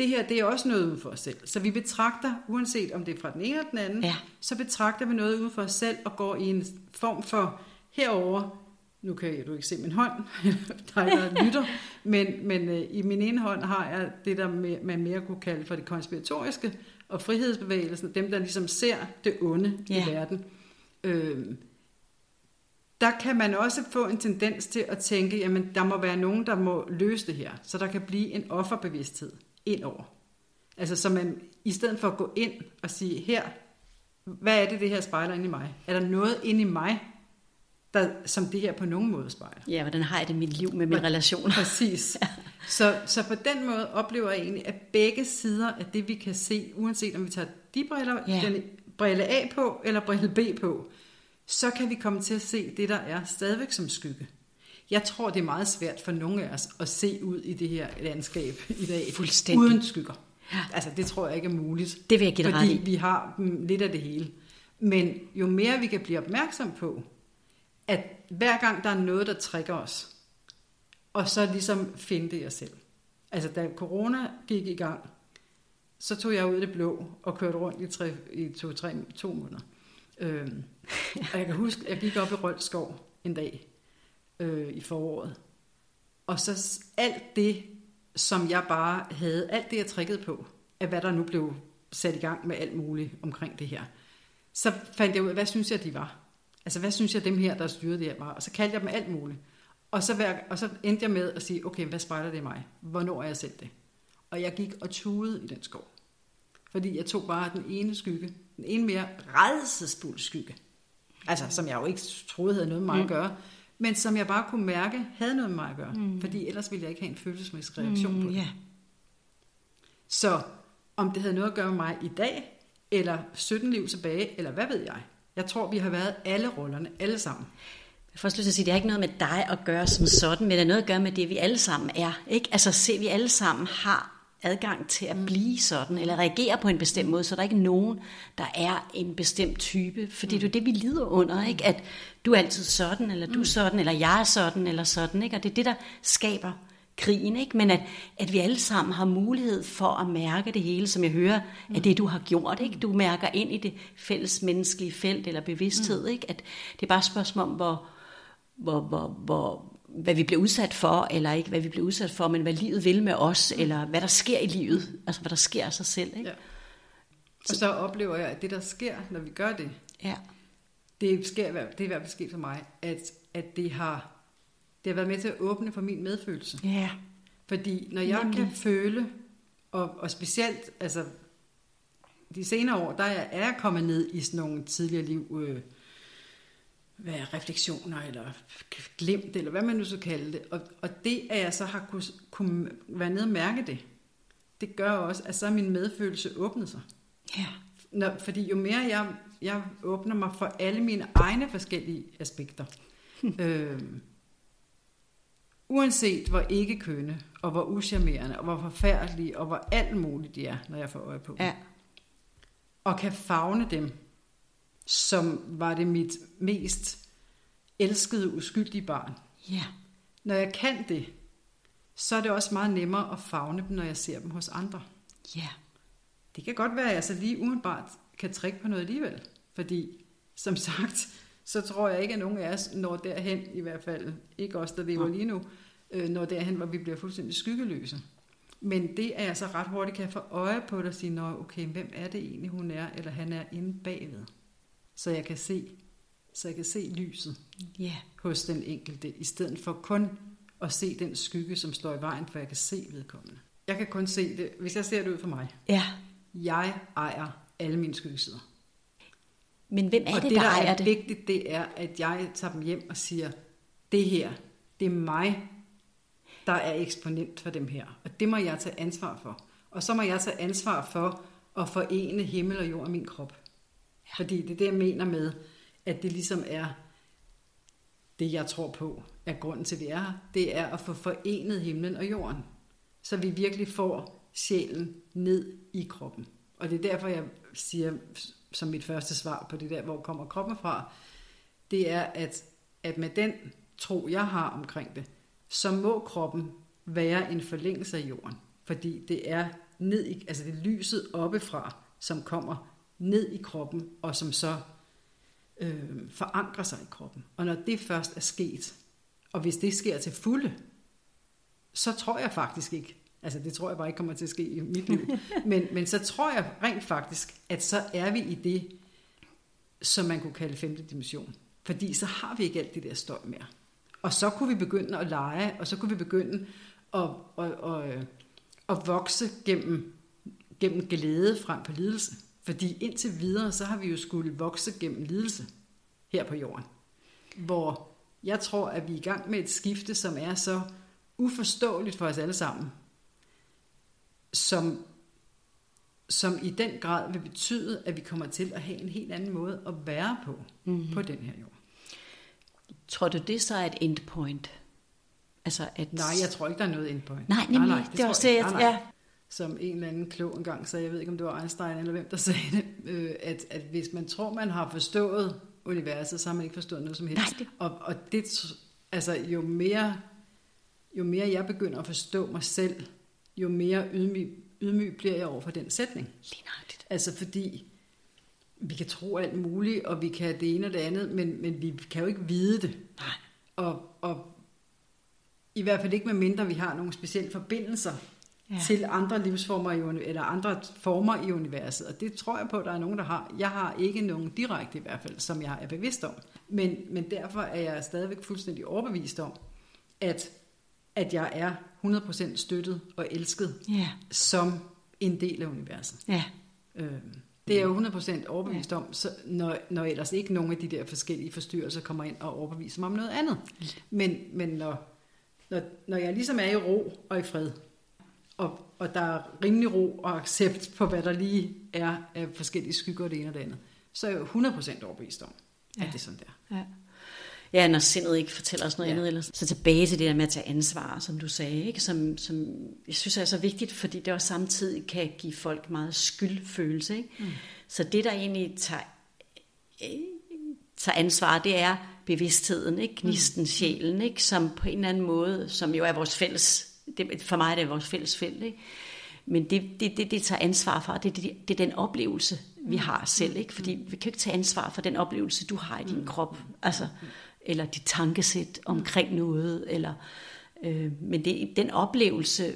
Det her, det er også noget uden for os selv. Så vi betragter, uanset om det er fra den ene eller den anden, Ja. så betragter vi noget uden for os selv og går i en form for herover. Nu kan du ikke se min hånd, dig der lytter, men, men øh, i min ene hånd har jeg det, der man mere kunne kalde for det konspiratoriske, og frihedsbevægelsen, dem der ligesom ser det onde Ja. i verden. Øhm, der kan man også få en tendens til at tænke, jamen der må være nogen, der må løse det her, så der kan blive en offerbevidsthed indover. Altså så man, i stedet for at gå ind og sige, her, hvad er det, det her spejler ind i mig? Er der noget ind i mig, der, som det her på nogen måde spejler? ja, hvordan har jeg det i mit liv med mine relationer? Præcis. Så, så på den måde oplever jeg egentlig, at begge sider af det, vi kan se, uanset om vi tager de briller, ja. den brille A på, eller brille B på, så kan vi komme til at se det, der er stadigvæk som skygge. Jeg tror, det er meget svært for nogle af os at se ud i det her landskab i dag, Fuldstændig. uden skygger. Altså, det tror jeg ikke er muligt. Det vil jeg give Fordi i. vi har mm, lidt af det hele. Men jo mere vi kan blive opmærksom på, at hver gang der er noget, der trigger os, og så ligesom finde det jer selv. Altså da corona gik i gang, så tog jeg ud i det blå og kørte rundt i, tre, i to, tre, to måneder. Øhm, og jeg kan huske, jeg gik op i Røldskov en dag øh, i foråret. Og så alt det, som jeg bare havde, alt det jeg trikkede på, af hvad der nu blev sat i gang med alt muligt omkring det her, så fandt jeg ud af, hvad synes jeg, de var? Altså, hvad synes jeg, dem her, der styrede det her, var? Og så kaldte jeg dem alt muligt. Og så, hver, og så endte jeg med at sige, okay, hvad spejler det i mig? Hvornår er jeg selv det? Og jeg gik og tudede i den skov. Fordi jeg tog bare den ene skygge, den ene mere redselsfuld skygge. Altså, som jeg jo ikke troede havde noget med mig at gøre, men som jeg bare kunne mærke havde noget med mig at gøre. Mm. Fordi ellers ville jeg ikke have en følelsesmæssig reaktion mm, på det. ja. Så om det havde noget at gøre med mig i dag, eller 17 liv tilbage, eller hvad ved jeg. Jeg tror, vi har været alle rollerne, alle sammen. Jeg får lyst til at sige, det har ikke noget med dig at gøre som sådan, men det har noget at gøre med det, vi alle sammen er. Ikke? Altså se, vi alle sammen har adgang til at blive sådan, eller reagere på en bestemt måde, så der er ikke nogen, der er en bestemt type. Fordi det er jo det, vi lider under, ikke? at du er altid sådan, eller du er sådan, eller jeg er sådan, eller sådan. Ikke? Og det er det, der skaber krigen, ikke? men at, at vi alle sammen har mulighed for at mærke det hele, som jeg hører af det, du har gjort. Ikke? Du mærker ind i det fælles menneskelige felt eller bevidsthed. Ikke? At det er bare et spørgsmål om, hvor, hvor, hvor, hvor, hvad vi bliver udsat for, eller ikke hvad vi bliver udsat for, men hvad livet vil med os, eller hvad der sker i livet, altså hvad der sker af sig selv. Ikke? Ja. Og så oplever jeg, at det, der sker, når vi gør det, Ja. det, sker, det er i hvert fald sket for mig, at, at det, har, det har været med til at åbne for min medfølelse. Ja. Fordi når jeg Nemlig. kan føle, og, og specielt altså, de senere år, der er jeg kommet ned i sådan nogle tidligere liv, øh, hvad er refleksioner, eller glemt, eller hvad man nu så kalde det. Og, og det, at jeg så har kunne, kunne være nede og mærke det, det gør også, at så er min medfølelse åbnet sig. Ja. Når, fordi jo mere jeg, jeg åbner mig for alle mine egne forskellige aspekter, øh, uanset hvor ikke kønne, og hvor uschammerende, og hvor forfærdelige, og hvor alt muligt de er, når jeg får øje på dem, Ja. og kan fagne dem, som var det mit mest elskede, uskyldige barn. Ja. Når jeg kan det, så er det også meget nemmere at fagne dem, når jeg ser dem hos andre. Ja. Det kan godt være, at jeg så lige umiddelbart kan trække på noget alligevel. Fordi, som sagt, så tror jeg ikke, at nogen af os når derhen, i hvert fald ikke os, der lever Nej. lige nu, øh, når derhen, hvor vi bliver fuldstændig skyggeløse. Men det er jeg så ret hurtigt kan få øje på det og sige, Nå, okay, hvem er det egentlig, hun er, eller han er inde bagved. Så jeg kan se, så jeg kan se lyset Ja. hos den enkelte, i stedet for kun at se den skygge, som står i vejen, for jeg kan se vedkommende. Jeg kan kun se det, hvis jeg ser det ud for mig. Ja. Jeg ejer alle mine skyggesider. Men hvem er og det, det, der, der ejer er det? vigtigt, det er, at jeg tager dem hjem og siger, det her, det er mig, der er eksponent for dem her. Og det må jeg tage ansvar for. Og så må jeg tage ansvar for at forene himmel og jord i min krop. Ja. Fordi det er det, jeg mener med, at det ligesom er det, jeg tror på, er grunden til, at vi er her. Det er at få forenet himlen og jorden. Så vi virkelig får sjælen ned i kroppen. Og det er derfor, jeg siger som mit første svar på det der, hvor kommer kroppen fra, det er, at, at med den tro, jeg har omkring det, så må kroppen være en forlængelse af jorden. Fordi det er ned i, altså det er lyset oppefra, som kommer ned i kroppen, og som så øh, forankrer sig i kroppen. Og når det først er sket, og hvis det sker til fulde, så tror jeg faktisk ikke, altså det tror jeg bare ikke kommer til at ske i mit liv, men, men så tror jeg rent faktisk, at så er vi i det, som man kunne kalde femte dimension. Fordi så har vi ikke alt det der støj mere. Og så kunne vi begynde at lege, og så kunne vi begynde at, at, at, at, at vokse gennem, gennem glæde frem på lidelse. Fordi indtil videre, så har vi jo skulle vokse gennem lidelse her på jorden. Hvor jeg tror, at vi er i gang med et skifte, som er så uforståeligt for os alle sammen, som, som i den grad vil betyde, at vi kommer til at have en helt anden måde at være på, mm-hmm. på den her jord. Tror du, det så er et endpoint? Altså at... Nej, jeg tror ikke, der er noget endpoint. Nej, nemlig. nej, det, det er tror også jeg det. Nej, nej. Ja. Som en eller anden klog engang sagde, jeg ved ikke, om det var Einstein eller hvem, der sagde det, øh, at, at hvis man tror, man har forstået universet, så har man ikke forstået noget som helst. Nej, det- Og, og det, altså, jo mere, jo mere jeg begynder at forstå mig selv, jo mere ydmyg, ydmyg bliver jeg over for den sætning. Lige nøjagtigt. Altså fordi vi kan tro alt muligt, og vi kan det ene og det andet, men, men vi kan jo ikke vide det. Nej. Og, og i hvert fald ikke med mindre vi har nogle specielle forbindelser Ja. ja. til andre livsformer i, eller andre former i universet. Og det tror jeg på, at der er nogen, der har. Jeg har ikke nogen direkte i hvert fald, som jeg er bevidst om. Men, men derfor er jeg stadigvæk fuldstændig overbevist om, at, at jeg er 100% støttet og elsket Ja. som en del af universet. Ja. Øh, det er jeg jo 100% overbevist om, så når, når ellers ikke nogen af de der forskellige forstyrrelser kommer ind og overbeviser mig om noget andet. Men, men når, når, når jeg ligesom er i ro og i fred, og, og der er rimelig ro og accept på, hvad der lige er af forskellige skygger og det ene og det andet, så er jeg jo 100% overbevist om, at Ja. det er sådan der. Ja. Ja, når sindet ikke fortæller os noget ja. Andet. Ellers. Så tilbage til det der med at tage ansvar, som du sagde, ikke? Som, som jeg synes er så vigtigt, fordi det også samtidig kan give folk meget skyldfølelse. Ikke? Mm. Så det, der egentlig tager, øh, tager ansvar, det er bevidstheden, ikke? gnisten, mm. sjælen, ikke? som på en eller anden måde, som jo er vores fælles, det, for mig er det vores fælles felt, ikke? Men det, det, det, det tager ansvar for, det, det, det er den oplevelse, vi har selv. Ikke? Fordi vi kan ikke tage ansvar for den oplevelse, du har i din krop. Altså, eller dit tankesæt omkring noget. Eller, øh, men det, den oplevelse,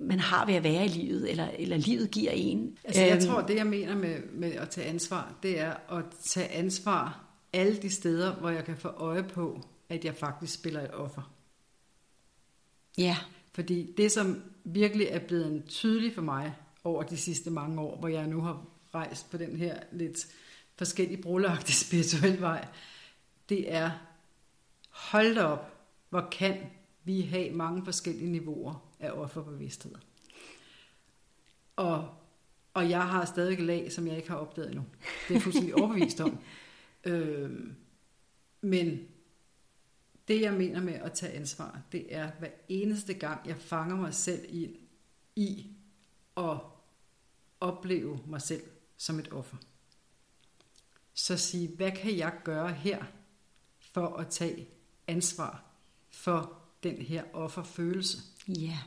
man har ved at være i livet, eller, eller livet giver en. Altså, jeg tror, det jeg mener med, med at tage ansvar, det er at tage ansvar alle de steder, hvor jeg kan få øje på, at jeg faktisk spiller et offer. Ja. Fordi det, som virkelig er blevet tydeligt for mig over de sidste mange år, hvor jeg nu har rejst på den her lidt forskellige brulagtige spirituelle vej, det er, hold da op, hvor kan vi have mange forskellige niveauer af offerbevidsthed. Og, og jeg har stadig lag, som jeg ikke har opdaget endnu. Det er fuldstændig overbevist om. Øhm, men det, jeg mener med at tage ansvar, det er hver eneste gang, jeg fanger mig selv i, i at opleve mig selv som et offer. Så sige, hvad kan jeg gøre her for at tage ansvar for den her offerfølelse? Ja.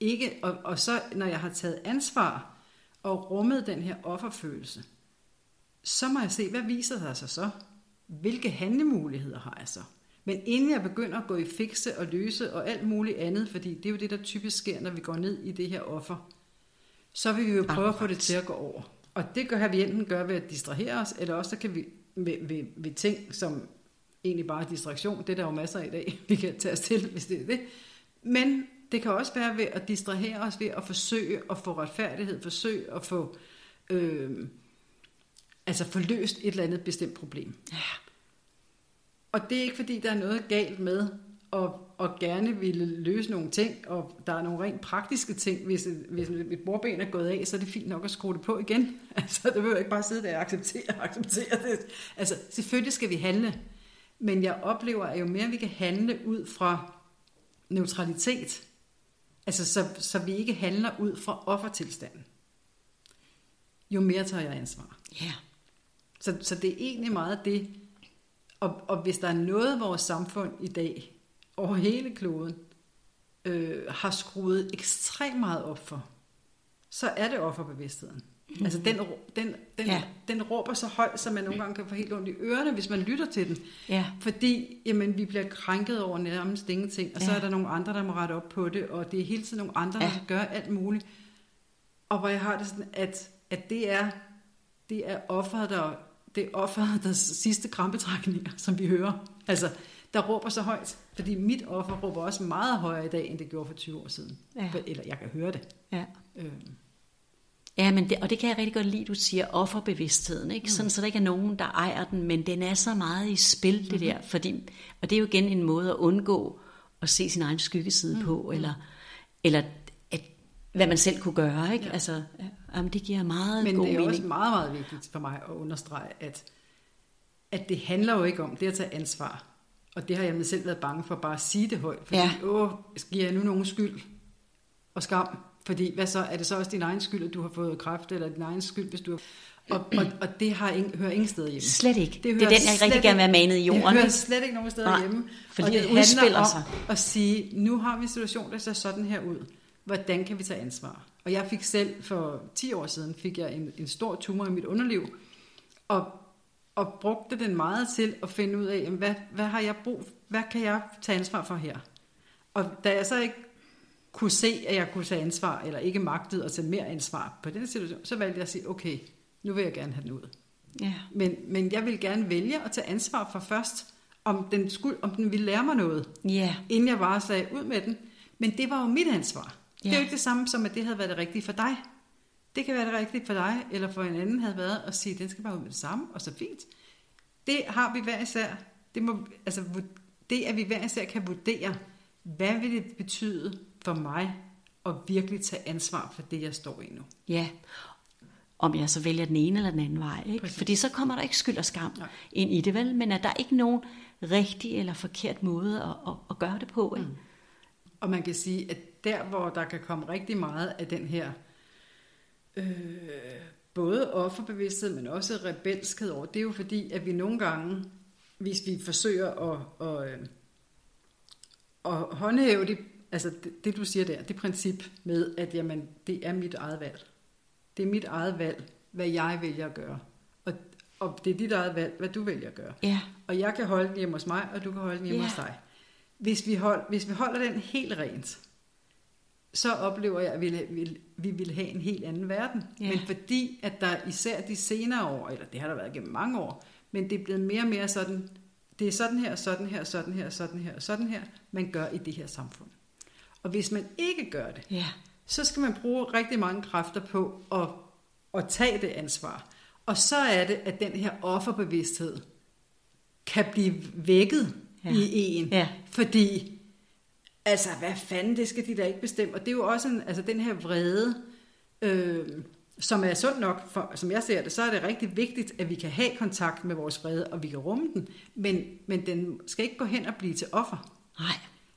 Ikke, og, og så når jeg har taget ansvar og rummet den her offerfølelse, så må jeg se, hvad viser der sig så? Hvilke handlemuligheder har jeg så? Men inden jeg begynder at gå i fikse og løse og alt muligt andet, fordi det er jo det, der typisk sker, når vi går ned i det her offer, så vil vi jo prøve at få det til at gå over. Og det gør vi enten gør ved at distrahere os, eller også så kan vi ved, ved, ved ting, som egentlig bare er distraktion. Det er der jo masser af i dag, vi kan tage os til, hvis det er det. Men det kan også være ved at distrahere os ved at forsøge at få retfærdighed, forsøge at få, øh, altså få løst et eller andet bestemt problem. Ja. Og det er ikke fordi, der er noget galt med at, at gerne ville løse nogle ting, og der er nogle rent praktiske ting. Hvis, et, hvis et bordben er gået af, så er det fint nok at skrue det på igen. Altså, det vil jeg ikke bare sidde der og acceptere, acceptere det. Altså, selvfølgelig skal vi handle, men jeg oplever, at jo mere vi kan handle ud fra neutralitet, altså så, så vi ikke handler ud fra offertilstanden, jo mere tager jeg ansvar. Ja. Så, så det er egentlig meget det, og, og hvis der er noget, vores samfund i dag, over hele kloden, øh, har skruet ekstremt meget op for, så er det offerbevidstheden. Mm. Altså den, den, den, ja. den råber så højt, så man nogle gange kan få helt ondt i ørerne, hvis man lytter til den. Ja. Fordi jamen, vi bliver krænket over nærmest ingenting, og ja. så er der nogle andre, der må rette op på det, og det er hele tiden nogle andre, ja. der skal gøre alt muligt. Og hvor jeg har det sådan, at, at det er det er offeret, der, det er offeret, der sidste krampetrækninger, som vi hører. Altså, der råber så højt. Fordi mit offer råber også meget højere i dag, end det gjorde for 20 år siden. Ja. Eller jeg kan høre det. Ja. Øhm. Ja, men det, og det kan jeg rigtig godt lide, du siger offerbevidstheden, ikke? Sådan, så der ikke er nogen, der ejer den, men den er så meget i spil, det mm-hmm. der, fordi, og det er jo igen en måde at undgå at se sin egen skyggeside mm-hmm. på, eller, eller at, hvad man selv kunne gøre, ikke? Ja. Altså, jamen, det giver meget Men god det er mening. også meget, meget vigtigt for mig at understrege, at, at det handler jo ikke om det at tage ansvar. Og det har jeg selv været bange for bare at sige det højt, fordi, Ja. åh, giver jeg nu nogen skyld og skam? Fordi, hvad så, er det så også din egen skyld, at du har fået kræft, eller din egen skyld, hvis du har... Og, og, og det har ingen, hører ingen steder hjemme. Slet ikke. Det, det er den, jeg rigtig gerne vil have manet i jorden. Det hører slet ikke nogen steder Nej, hjemme. for og livet det handler udspiller om sig. at sige, nu har vi en situation, der ser sådan her ud. Hvordan kan vi tage ansvar? Og jeg fik selv for 10 år siden, fik jeg en, en stor tumor i mit underliv, og, og brugte den meget til at finde ud af, jamen, hvad, hvad har jeg brug hvad kan jeg tage ansvar for her? Og da jeg så ikke kunne se, at jeg kunne tage ansvar, eller ikke magtede at tage mere ansvar på den situation, så valgte jeg at sige, okay, nu vil jeg gerne have den ud. Ja. Men, men jeg vil gerne vælge at tage ansvar for først, om den, skulle, om den ville lære mig noget, Ja. inden jeg bare sagde ud med den. Men det var jo mit ansvar. Ja. Det er jo ikke det samme som, at det havde været det rigtige for dig. Det kan være det rigtige for dig, eller for en anden havde været at sige, den skal bare ud med det samme, og så fint. Det har vi hver især. Det, må, altså, det at vi hver især kan vurdere, hvad vil det betyde for mig at virkelig tage ansvar for det, jeg står i nu. Ja. Om jeg så vælger den ene eller den anden vej. Ikke? Præcis. Fordi så kommer der ikke skyld og skam Nej. ind i det, vel? Men at der er ikke nogen rigtig eller forkert måde at, at, at gøre det på. Ikke? Mm. Og man kan sige, at der, hvor der kan komme rigtig meget af den her øh, både offerbevidsthed, men også rebelskhed over, det er jo fordi, at vi nogle gange, hvis vi forsøger at, at, øh, at håndhæve det, altså det, det, du siger der, det princip med, at jamen, det er mit eget valg. Det er mit eget valg, hvad jeg vælger at gøre. Og, og det er dit eget valg, hvad du vælger at gøre. Ja. Og jeg kan holde den hjemme hos mig, og du kan holde den hjemme Ja. hos dig. Hvis vi, hold, hvis vi holder den helt rent, så oplever jeg, at vi, vi, vi vil have en helt anden verden. Ja. Men fordi, at der især de senere år, eller det har der været gennem mange år, men det er blevet mere og mere sådan, det er sådan her, sådan her, sådan her, sådan her, sådan her, man gør i det her samfund. Og hvis man ikke gør det, Ja. så skal man bruge rigtig mange kræfter på at, at tage det ansvar. Og så er det, at den her offerbevidsthed kan blive vækket ja. i en. Ja. Fordi, altså, hvad fanden, det skal de da ikke bestemme. Og det er jo også en, altså, den her vrede, øh, som er sund nok, for, som jeg ser det, så er det rigtig vigtigt, at vi kan have kontakt med vores vrede, og vi kan rumme den. Men, men den skal ikke gå hen og blive til offer. Nej.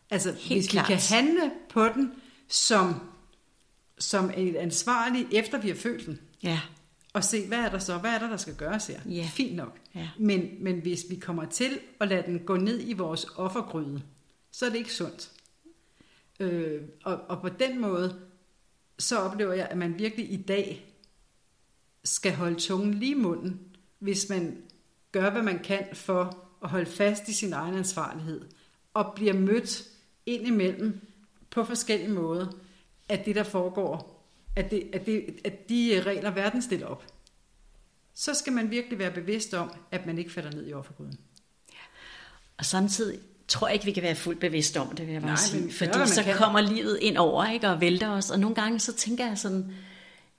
Altså, Helt hvis klart. vi kan handle på den som, som et ansvarlig, efter vi har følt den, Ja. og se, hvad er der så, hvad er der, der skal gøres her? Ja. Fint nok. Ja. Men, men hvis vi kommer til at lade den gå ned i vores offergryde, så er det ikke sundt. Øh, og, og på den måde, så oplever jeg, at man virkelig i dag skal holde tungen lige i munden, hvis man gør, hvad man kan for at holde fast i sin egen ansvarlighed, og bliver mødt indimellem på forskellige måder, at det, der foregår, at, det, at, det, at de regler, verden stiller op, så skal man virkelig være bevidst om, at man ikke falder ned i offergryden. Og samtidig tror jeg ikke, vi kan være fuldt bevidste om det, vil jeg bare Nej, sige. Fordi man så kan. kommer livet ind over ikke, og vælter os. Og nogle gange så tænker jeg sådan,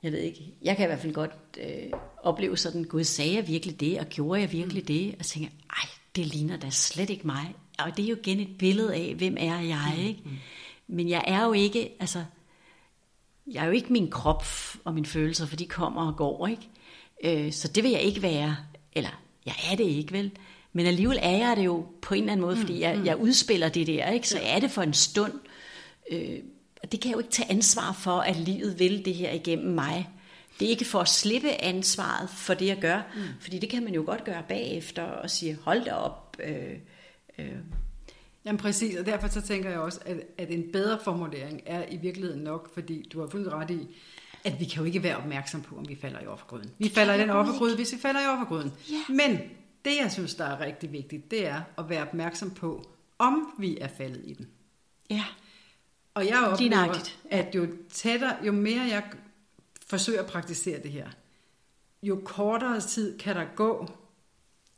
jeg ved ikke, jeg kan i hvert fald godt øh, opleve sådan, gud, sagde jeg virkelig det, og gjorde jeg virkelig det? Og tænker, ej, det ligner da slet ikke mig. Og det er jo igen et billede af, hvem er jeg, ikke? Men jeg er jo ikke, altså, jeg er jo ikke min krop og mine følelser, for de kommer og går, ikke? Øh, så det vil jeg ikke være, eller jeg er det ikke, vel? Men alligevel er jeg det jo på en eller anden måde, fordi jeg, jeg udspiller det der, ikke? Så er det for en stund. Øh, og det kan jeg jo ikke tage ansvar for, at livet vil det her igennem mig. Det er ikke for at slippe ansvaret for det, jeg gør, mm. fordi det kan man jo godt gøre bagefter og sige, hold da op. Øh, øh, Jamen præcis, og derfor så tænker jeg også, at, at en bedre formulering er i virkeligheden nok, fordi du har fundet ret i, at vi kan jo ikke være opmærksom på, om vi falder i offergryden. Vi falder i den offergryde, hvis vi falder i offergryden. Ja. Men det, jeg synes, der er rigtig vigtigt, det er at være opmærksom på, om vi er faldet i den. ja, Og jeg oplever, nøjagtigt. at jo tættere, jo mere jeg forsøger at praktisere det her, jo kortere tid kan der gå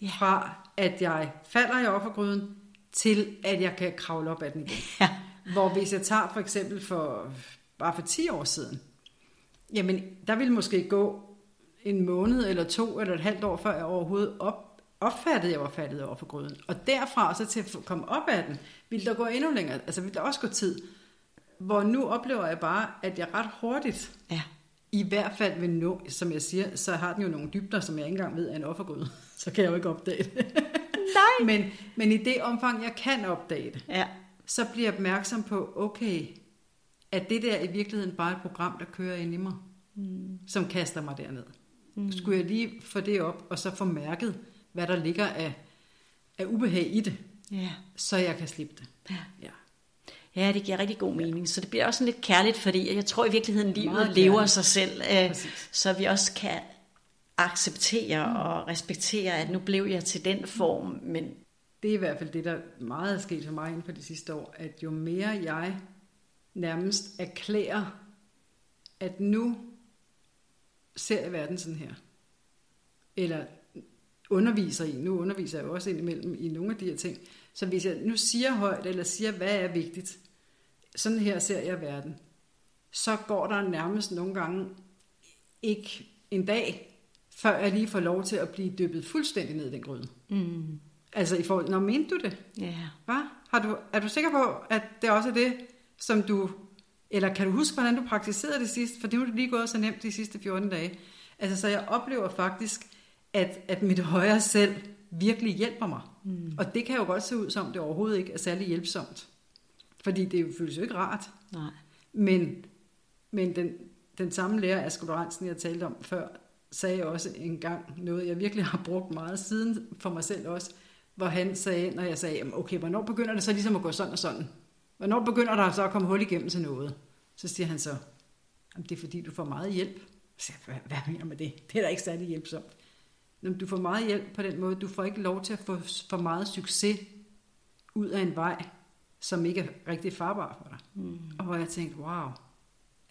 Ja. fra, at jeg falder i offergryden, til at jeg kan kravle op ad den igen. ja, Hvor hvis jeg tager for eksempel for, bare for 10 år siden, jamen der ville måske gå en måned eller to eller et halvt år, før jeg overhovedet op, opfattede, at jeg var faldet over for gryden. Og derfra så til at komme op ad den, ville der gå endnu længere, altså ville der også gå tid. Hvor nu oplever jeg bare, at jeg ret hurtigt, ja, i hvert fald vil nå, som jeg siger, så har den jo nogle dybder, som jeg ikke engang ved er en offergryde. Så kan jeg jo ikke opdage det. Nej. Men, men i det omfang, jeg kan opdage det, ja, så bliver jeg opmærksom på, okay, at det der i virkeligheden bare er et program, der kører ind i mig, mm. som kaster mig derned. Mm. Skulle jeg lige få det op, og så få mærket, hvad der ligger af, af ubehag i det, ja. så jeg kan slippe det. Ja. Ja. Ja, det giver rigtig god mening. Så det bliver også sådan lidt kærligt, fordi jeg tror i virkeligheden, livet Meget lever kærligt. sig selv, øh, så vi også kan acceptere mm. og respektere, at nu blev jeg til den form, men Det er i hvert fald det, der meget er sket for mig inden for de sidste år, at jo mere jeg nærmest erklærer, at nu ser jeg verden sådan her, eller underviser i, nu underviser jeg jo også indimellem i nogle af de her ting, så hvis jeg nu siger højt, eller siger, hvad er vigtigt, sådan her ser jeg verden, så går der nærmest nogle gange ikke en dag, før jeg lige får lov til at blive dyppet fuldstændig ned i den gryde. mm, Altså i forhold, når mente du det? ja. Hvad? Har du, er du sikker på, at det også er det, som du... Eller kan du huske, hvordan du praktiserede det sidst? For det er jo lige gået så nemt de sidste 14 dage. Altså, så jeg oplever faktisk, at, at mit højere selv virkelig hjælper mig. Mm. Og det kan jo godt se ud som, det overhovedet ikke er særlig hjælpsomt. Fordi det føles jo ikke rart. Nej. Men, men den, den samme lærer, Asger Lorentzen, jeg talte om før, sagde også en gang noget, jeg virkelig har brugt meget siden for mig selv også, hvor han sagde, når jeg sagde, "Jamen, okay, hvornår begynder det så ligesom at gå sådan og sådan? Hvornår begynder der så at komme hul igennem til noget? Så siger han så, "Jamen, det er fordi, du får meget hjælp. Så jeg, hvad, hvad mener med det? Det er da ikke særlig hjælpsomt. Du får meget hjælp på den måde. Du får ikke lov til at få for meget succes ud af en vej, som ikke er rigtig farbar for dig. Mm. Og hvor jeg tænkte, wow,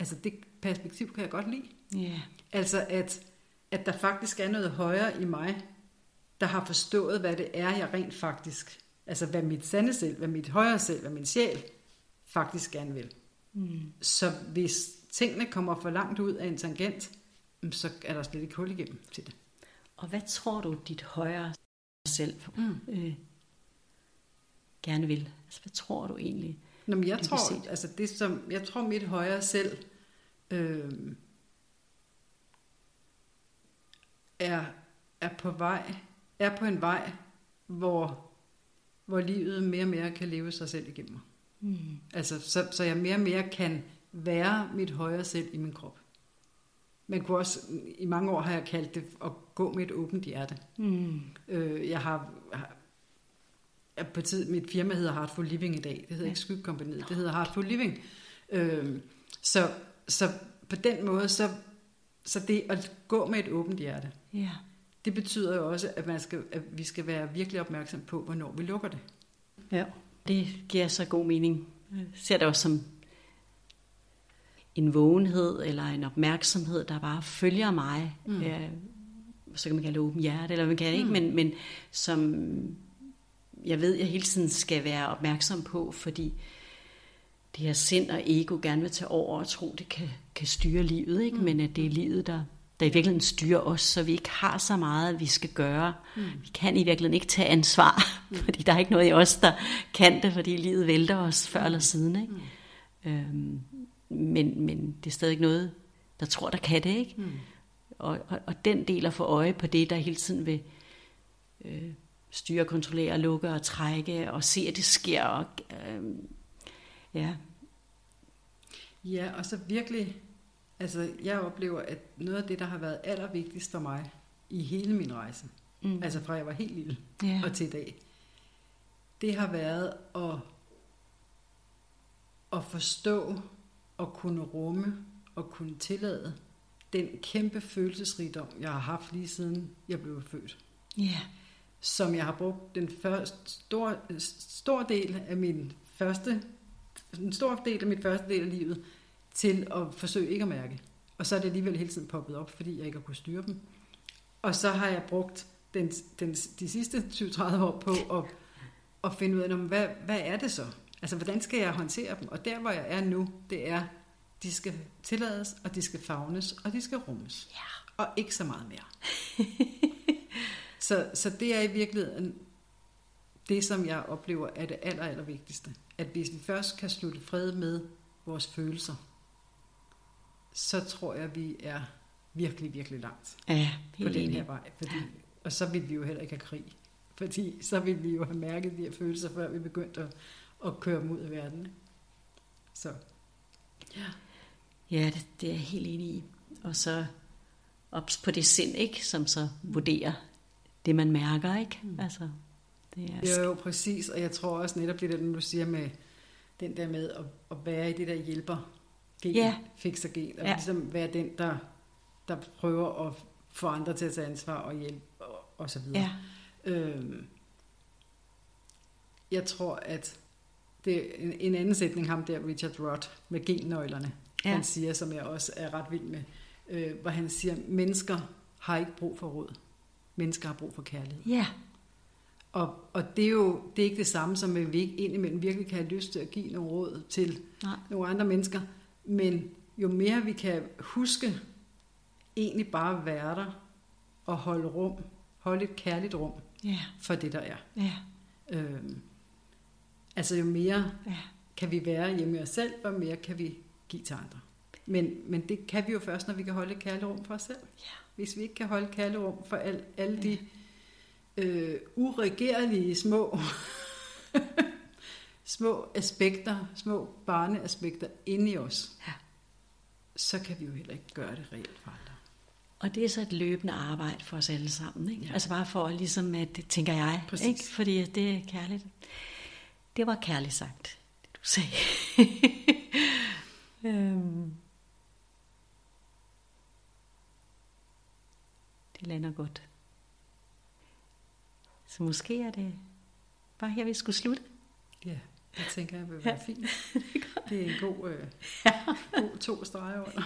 Altså det perspektiv kan jeg godt lide. Ja. Altså at, at der faktisk er noget højere i mig, der har forstået, hvad det er, jeg rent faktisk, altså hvad mit sande selv, hvad mit højere selv, hvad min sjæl faktisk gerne vil. Mm. Så hvis tingene kommer for langt ud af en tangent, mm, så er der slet ikke hul igennem til det. Og hvad tror du, dit højere selv mm. øh, gerne vil? Altså, hvad tror du egentlig? Nå, men jeg tror, altså det som, jeg tror mit højere selv øh, er, er på vej, er på en vej, hvor, hvor livet mere og mere kan leve sig selv igennem mig. Mm. Altså, så, så jeg mere og mere kan være mit højere selv i min krop. Man kunne også, i mange år har jeg kaldt det at gå med et åbent hjerte. Mm. Øh, jeg har, har på tid, mit firma hedder Heartful Living i dag. Det hedder ja. ikke Skyggekompaniet, det hedder Heartful Living. Øh, så, så på den måde, så, så det at gå med et åbent hjerte, ja. det betyder jo også, at, man skal, at vi skal være virkelig opmærksom på, hvornår vi lukker det. Ja, det giver så god mening. Jeg ser det også som en vågenhed eller en opmærksomhed, der bare følger mig. Mm. Ja, så kan man kalde det åben hjerte, eller man kan mm. ikke, men, men som jeg ved, jeg hele tiden skal være opmærksom på, fordi det her sind og ego gerne vil tage over og tro, det kan, kan styre livet, ikke? Mm. men at det er livet, der, der i virkeligheden styrer os, så vi ikke har så meget, vi skal gøre. Mm. Vi kan i virkeligheden ikke tage ansvar, mm. fordi der er ikke noget i os, der kan det, fordi livet vælter os før eller siden. Ikke? Mm. Øhm, men, men det er stadig noget, der tror, der kan det. ikke. Mm. Og, og, og den del at få øje på det, der hele tiden vil øh, styre, kontrollere, lukke og trække, og se, at det sker. Og, øh, ja. ja, og så virkelig, altså jeg oplever, at noget af det, der har været allervigtigst for mig i hele min rejse, mm. altså fra jeg var helt lille ja. og til i dag, det har været at, at forstå og kunne rumme og kunne tillade den kæmpe følelsesrigdom, jeg har haft lige siden jeg blev født. Ja. Yeah. Som jeg har brugt den første stor, stor del af min første en stor del af mit første del af livet til at forsøge ikke at mærke. Og så er det alligevel hele tiden poppet op, fordi jeg ikke har kunnet styre dem. Og så har jeg brugt den, den, de sidste 20-30 år på at, at finde ud af, hvad, hvad er det så? Altså, hvordan skal jeg håndtere dem? Og der, hvor jeg er nu, det er, de skal tillades, og de skal fagnes, og de skal rummes. Ja. Og ikke så meget mere. så, så det er i virkeligheden det, som jeg oplever er det aller, aller vigtigste. At hvis vi først kan slutte fred med vores følelser, så tror jeg, vi er virkelig, virkelig langt ja, på den her vej. Fordi, og så vil vi jo heller ikke have krig. Fordi så vil vi jo have mærket de her følelser, før vi begyndte at at køre dem ud af verden. Så. Ja, ja det, det er jeg helt enig i. Og så ops på det sind, ikke, som så vurderer det, man mærker. Ikke? Mm. Altså, det er... Jo, jo, præcis. Og jeg tror også netop det der, du siger med den der med at, at være i det der hjælper gen, ja. fikser gen, og ja. ligesom være den, der, der prøver at få andre til at tage ansvar og hjælpe og, og så videre. Ja. Øhm, jeg tror, at det er en, en anden sætning, ham der, Richard Roth, med gennøglerne, ja. han siger, som jeg også er ret vild med, øh, hvor han siger, mennesker har ikke brug for råd. Mennesker har brug for kærlighed. Ja. Og, og det er jo det er ikke det samme, som at vi ikke indimellem virkelig kan have lyst til at give nogle råd til Nej. nogle andre mennesker. Men jo mere vi kan huske egentlig bare være der og holde rum, holde et kærligt rum ja. for det, der er. Ja. Øhm, Altså jo mere ja. kan vi være hjemme i os selv, og mere kan vi give til andre. Men, men det kan vi jo først, når vi kan holde et kærligt rum for os selv. Ja. Hvis vi ikke kan holde et kærligt rum for al, alle de øh, uregerlige små, små aspekter, små barneaspekter inde i os, ja. så kan vi jo heller ikke gøre det reelt for andre. Og det er så et løbende arbejde for os alle sammen. Ikke? Ja. Altså bare for ligesom, at det tænker jeg. Præcis. Ikke? Fordi det er kærligt. Det var kærligt sagt, det du sagde. øhm. Det lander godt. Så måske er det bare her, vi skulle slutte. Ja, det tænker jeg vil være ja. fint. Det er en god, øh, god to streger under.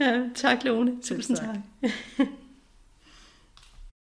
ja, tak Lone. Tusind tak. tak.